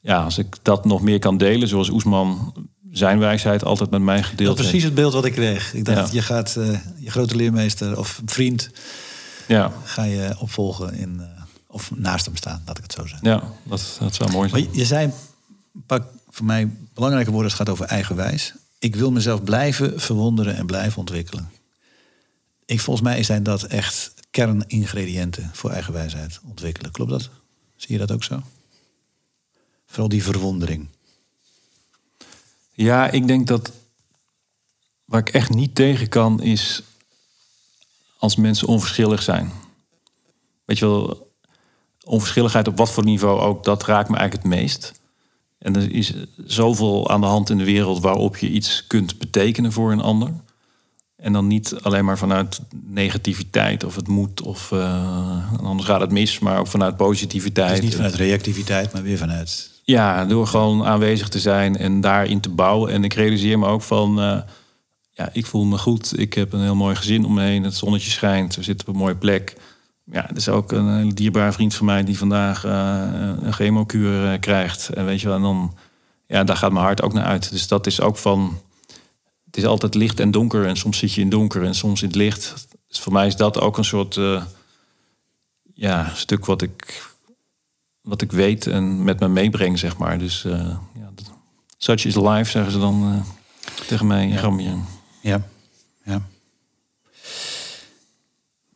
ja, als ik dat nog meer kan delen, zoals Oesman zijn wijsheid altijd met mij gedeeld Dat is precies het beeld wat ik kreeg. Ik dacht, je gaat je grote leermeester of vriend... Ja. ga je opvolgen in, of naast hem staan, laat ik het zo zeggen. Ja, dat, dat zou mooi zijn. Maar je zei een paar voor mij belangrijke woorden, het gaat over eigenwijs. Ik wil mezelf blijven verwonderen en blijven ontwikkelen. Ik, volgens mij zijn dat echt kerningrediënten voor eigenwijsheid ontwikkelen. Klopt dat? Zie je dat ook zo? Vooral die verwondering. Ja, ik denk dat waar ik echt niet tegen kan is als mensen onverschillig zijn. Weet je wel, onverschilligheid op wat voor niveau ook, dat raakt me eigenlijk het meest. En er is zoveel aan de hand in de wereld waarop je iets kunt betekenen voor een ander. En dan niet alleen maar vanuit negativiteit of het moet of uh, anders gaat het mis, maar ook vanuit positiviteit. Dus niet vanuit reactiviteit, maar weer vanuit. Ja, door gewoon aanwezig te zijn en daarin te bouwen. En ik realiseer me ook van, uh, ja, ik voel me goed. Ik heb een heel mooi gezin om me heen. Het zonnetje schijnt. We zitten op een mooie plek. Ja, er is ook een dierbaar vriend van mij die vandaag uh, een chemokuur krijgt. En weet je wel, en dan, ja, daar gaat mijn hart ook naar uit. Dus dat is ook van het is altijd licht en donker. En soms zit je in donker en soms in het licht. Dus voor mij is dat ook een soort uh, ja, stuk wat ik, wat ik weet en met me meebreng, zeg maar. Dus uh, ja, such is life, zeggen ze dan tegen mij in ja. Gambia. Ja, ja.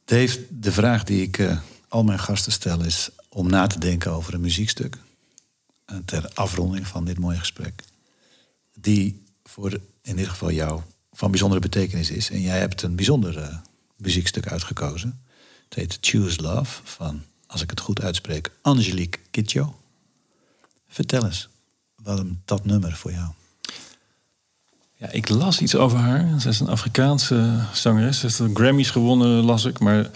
Dave, de vraag die ik al mijn gasten stel is om na te denken over een muziekstuk. ter afronding van dit mooie gesprek. Die voor in dit geval jou van bijzondere betekenis is. En jij hebt een bijzonder uh, muziekstuk uitgekozen. Het heet Choose Love van, als ik het goed uitspreek, Angelique Kidjo. Vertel eens, waarom dat nummer voor jou? Ik las iets over haar. Ze is een Afrikaanse zangeres. Ze heeft de Grammys gewonnen, las ik. Maar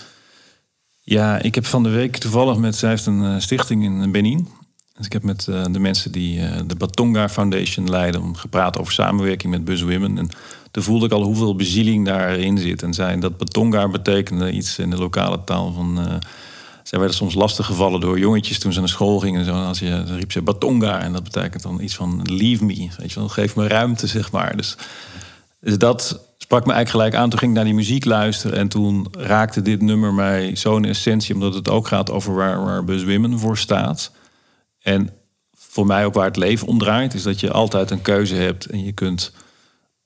ja, ik heb van de week toevallig met... Zij heeft een uh, stichting in Benin. Dus ik heb met uh, de mensen die uh, de Batonga Foundation leiden... gepraat over samenwerking met Buzz Women. En toen voelde ik al hoeveel bezieling daarin zit. En zei dat Batonga betekende iets in de lokale taal van... zij werden soms lastig gevallen door jongetjes toen ze naar school gingen. En zo, als je, dan riep ze Batonga. En dat betekent dan iets van leave me. Weet je wel, geef me ruimte, zeg maar. Dus, dus dat sprak me eigenlijk gelijk aan. Toen ging ik naar die muziek luisteren. En toen raakte dit nummer mij zo'n essentie. Omdat het ook gaat over waar, waar Buzz Women voor staat. En voor mij ook waar het leven om draait, is dat je altijd een keuze hebt. En je kunt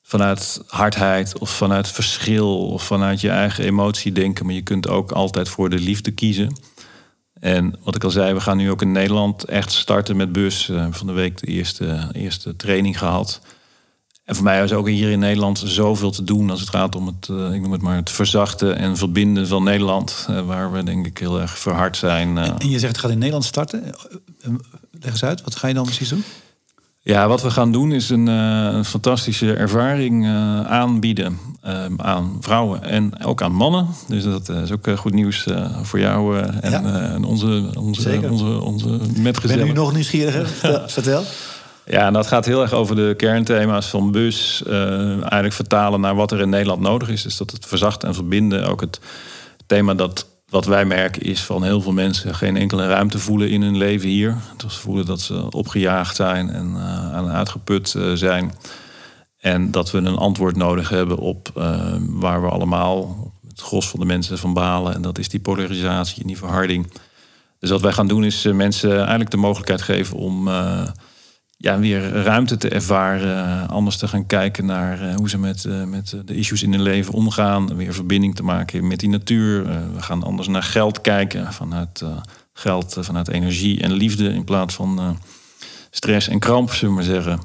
vanuit hardheid of vanuit verschil of vanuit je eigen emotie denken. Maar je kunt ook altijd voor de liefde kiezen. En wat ik al zei, we gaan nu ook in Nederland echt starten met bus. Uh, van de week de eerste, eerste training gehad. En voor mij is ook hier in Nederland zoveel te doen als het gaat om het, uh, ik noem het maar, het verzachten en verbinden van Nederland. Uh, waar we denk ik heel erg verhard zijn. En je zegt het gaat in Nederland starten. Leg eens uit, wat ga je dan precies doen? Ja, wat we gaan doen is een, uh, een fantastische ervaring uh, aanbieden uh, aan vrouwen en ook aan mannen. Dus dat is ook goed nieuws voor jou en, ja. en onze, onze, onze, onze metgezellen. Ben u nog nieuwsgierig? Vertel. Ja, en dat gaat heel erg over de kernthema's van bus. eigenlijk vertalen naar wat er in Nederland nodig is. Dus dat het verzachten en verbinden. Ook het thema dat wat wij merken is van heel veel mensen geen enkele ruimte voelen in hun leven hier. Dus voelen dat ze opgejaagd zijn en uh, aan uitgeput uh, zijn. En dat we een antwoord nodig hebben op uh, waar we allemaal, het gros van de mensen van balen. En dat is die polarisatie en die verharding. Dus wat wij gaan doen is mensen eigenlijk de mogelijkheid geven om ja, weer ruimte te ervaren. Anders te gaan kijken naar uh, hoe ze met, uh, met de issues in hun leven omgaan. Weer verbinding te maken met die natuur. We gaan anders naar geld kijken. Vanuit geld, vanuit energie en liefde. In plaats van stress en kramp, zullen we maar zeggen.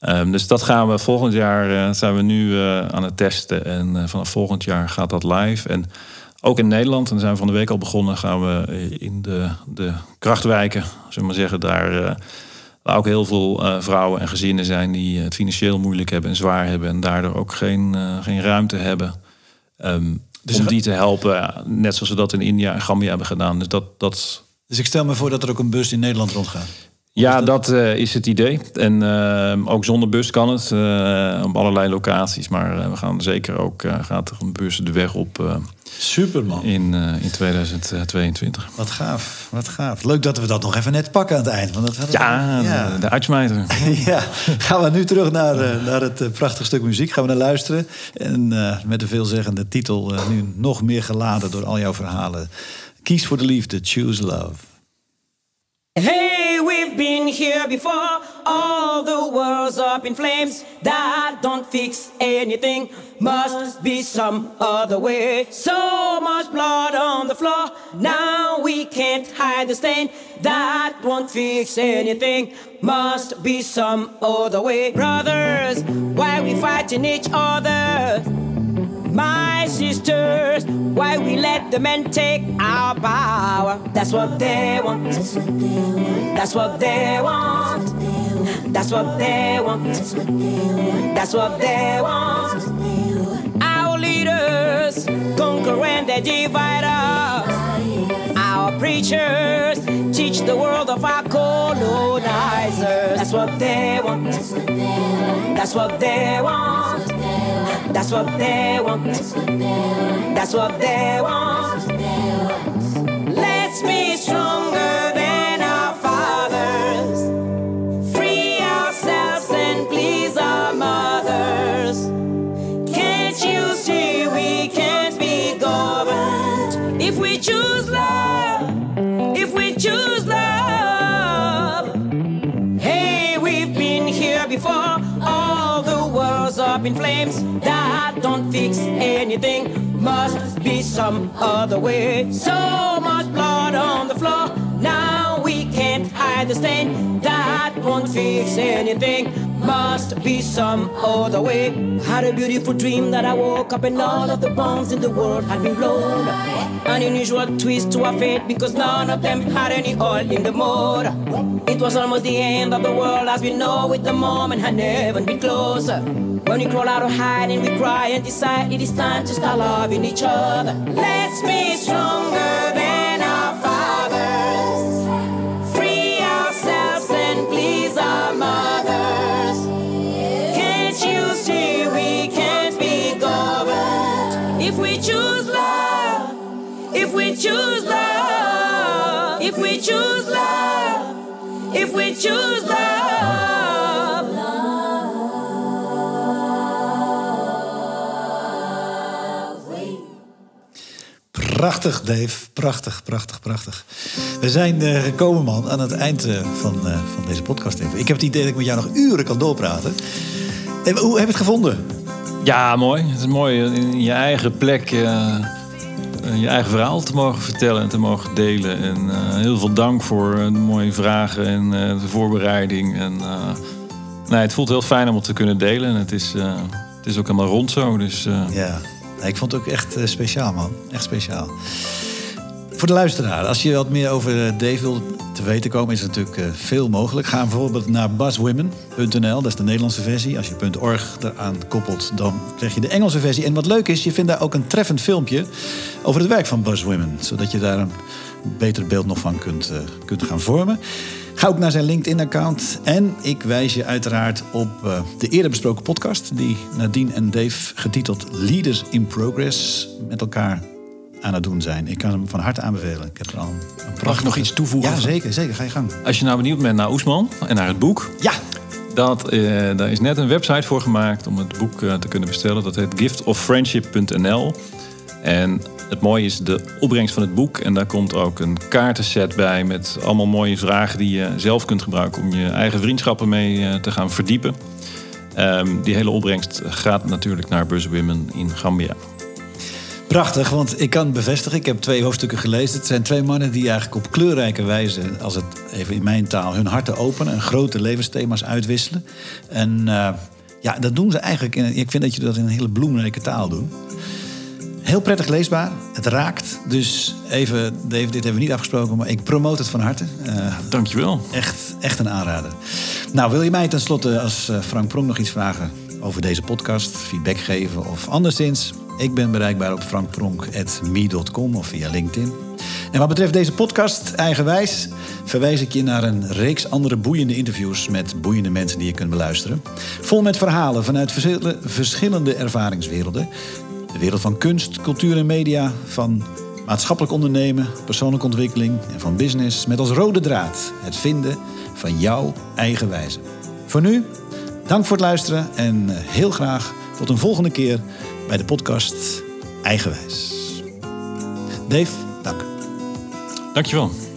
Um, dus dat gaan we volgend jaar, zijn we nu aan het testen. En vanaf volgend jaar gaat dat live. En ook in Nederland, en zijn we van de week al begonnen, gaan we in de, de krachtwijken, zullen we maar zeggen, daar Ook heel veel uh, vrouwen en gezinnen zijn die het financieel moeilijk hebben en zwaar hebben. En daardoor ook geen, uh, geen ruimte hebben. Um, dus om die te helpen, net zoals we dat in India en Gambia hebben gedaan. Dus, dat, dat... dus ik stel me voor dat er ook een bus in Nederland rondgaat. Ja, dat uh, is het idee. En uh, ook zonder bus kan het. Uh, op allerlei locaties. Maar we gaan zeker ook, gaat er een bus de weg op. Superman. In, in 2022. Wat gaaf, wat gaaf. Leuk dat we dat nog even net pakken aan het eind. Want dat ja, ja, de, de uitsmijter. ja, gaan we nu terug naar, naar het prachtige stuk muziek. Gaan we naar luisteren. En met de veelzeggende titel nu nog meer geladen door al jouw verhalen. Kies voor de liefde, choose love. Hey, we've been here before. All the world's up in flames. That don't fix anything. Must be some other way. So much blood on the floor. Now we can't hide the stain. That won't fix anything. Must be some other way. Brothers, why we fighting each other? My sisters, why we let the men take our power? That's what they want. That's what they want. That's what they want. That's what they want. Our leaders conquer and they divide us. Our preachers teach the world of our colonizers. That's what they want. That's what they want. That's what they want. That's what they want. That don't fix anything. Must be some other way. So much blood on the floor. Now we can't hide the stain. That won't fix anything. Must be some other way. Had a beautiful dream that I woke up and all of the bones in the world had been blown. An unusual twist to our fate because none of them had any oil in the motor. It was almost the end of the world as we know it. The moment had never been closer. When we crawl out of hiding, we cry and decide it is time to start loving each other. Let's be stronger If we choose love. If we choose love. If we choose love. Prachtig, Dave. Prachtig, prachtig, prachtig. We zijn uh, gekomen, man, aan het eind uh, van, uh, van deze podcast. Even. Ik heb het idee dat ik met jou nog uren kan doorpraten. En, hoe heb je het gevonden? Ja, mooi. Het is mooi in je eigen plek je eigen verhaal te mogen vertellen en te mogen delen. En heel veel dank voor de mooie vragen en de voorbereiding. En, nee, het voelt heel fijn om het te kunnen delen. En het is, het is ook helemaal rond zo. Dus, ja. Ik vond het ook echt speciaal, man. Echt speciaal. Voor de luisteraar, als je wat meer over Dave wil te weten komen, is natuurlijk uh, veel mogelijk. Ga bijvoorbeeld naar buzzwomen.nl, dat is de Nederlandse versie. Als je .org eraan koppelt, dan krijg je de Engelse versie. En wat leuk is, je vindt daar ook een treffend filmpje over het werk van Buzzwomen. Zodat je daar een beter beeld nog van kunt, uh, kunt gaan vormen. Ga ook naar zijn LinkedIn-account. En ik wijs je uiteraard op uh, de eerder besproken podcast... die Nadine en Dave getiteld Leaders in Progress... met elkaar aan het doen zijn. Ik kan hem van harte aanbevelen. Ik heb er al een. Mag ik nog iets toevoegen? Ja, zeker. zeker. Ga je gang. Als je nou benieuwd bent naar Oesman en naar het boek... Ja. Dat, uh, daar is net een website voor gemaakt om het boek uh, te kunnen bestellen. Dat heet giftoffriendship.nl. En het mooie is de opbrengst van het boek. En daar komt ook een kaartenset bij met allemaal mooie vragen die je zelf kunt gebruiken om je eigen vriendschappen mee te gaan verdiepen. Um, die hele opbrengst gaat natuurlijk naar Buzzwomen in Gambia. Prachtig, want ik kan bevestigen, ik heb twee hoofdstukken gelezen. Het zijn twee mannen die eigenlijk op kleurrijke wijze, als het even in mijn taal, hun harten openen en grote levensthema's uitwisselen. En uh, ja, dat doen ze eigenlijk. In, ik vind dat je dat in een hele bloemrijke taal doet. Heel prettig leesbaar. Het raakt. Dus even, Dave, dit hebben we niet afgesproken, maar ik promote het van harte. Uh, Dankjewel. Echt, echt een aanrader. Nou, wil je mij tenslotte als Frank Pronk nog iets vragen over deze podcast, feedback geven of anderszins? Ik ben bereikbaar op frankpronk.me.com of via LinkedIn. En wat betreft deze podcast, Eigenwijs, verwijs ik je naar een reeks andere boeiende interviews met boeiende mensen die je kunt beluisteren. Vol met verhalen vanuit verschillende ervaringswerelden. De wereld van kunst, cultuur en media, van maatschappelijk ondernemen, persoonlijke ontwikkeling en van business. Met als rode draad het vinden van jouw eigen wijze. Voor nu, dank voor het luisteren en heel graag tot een volgende keer bij de podcast Eigenwijs. Dave, dank. Dankjewel.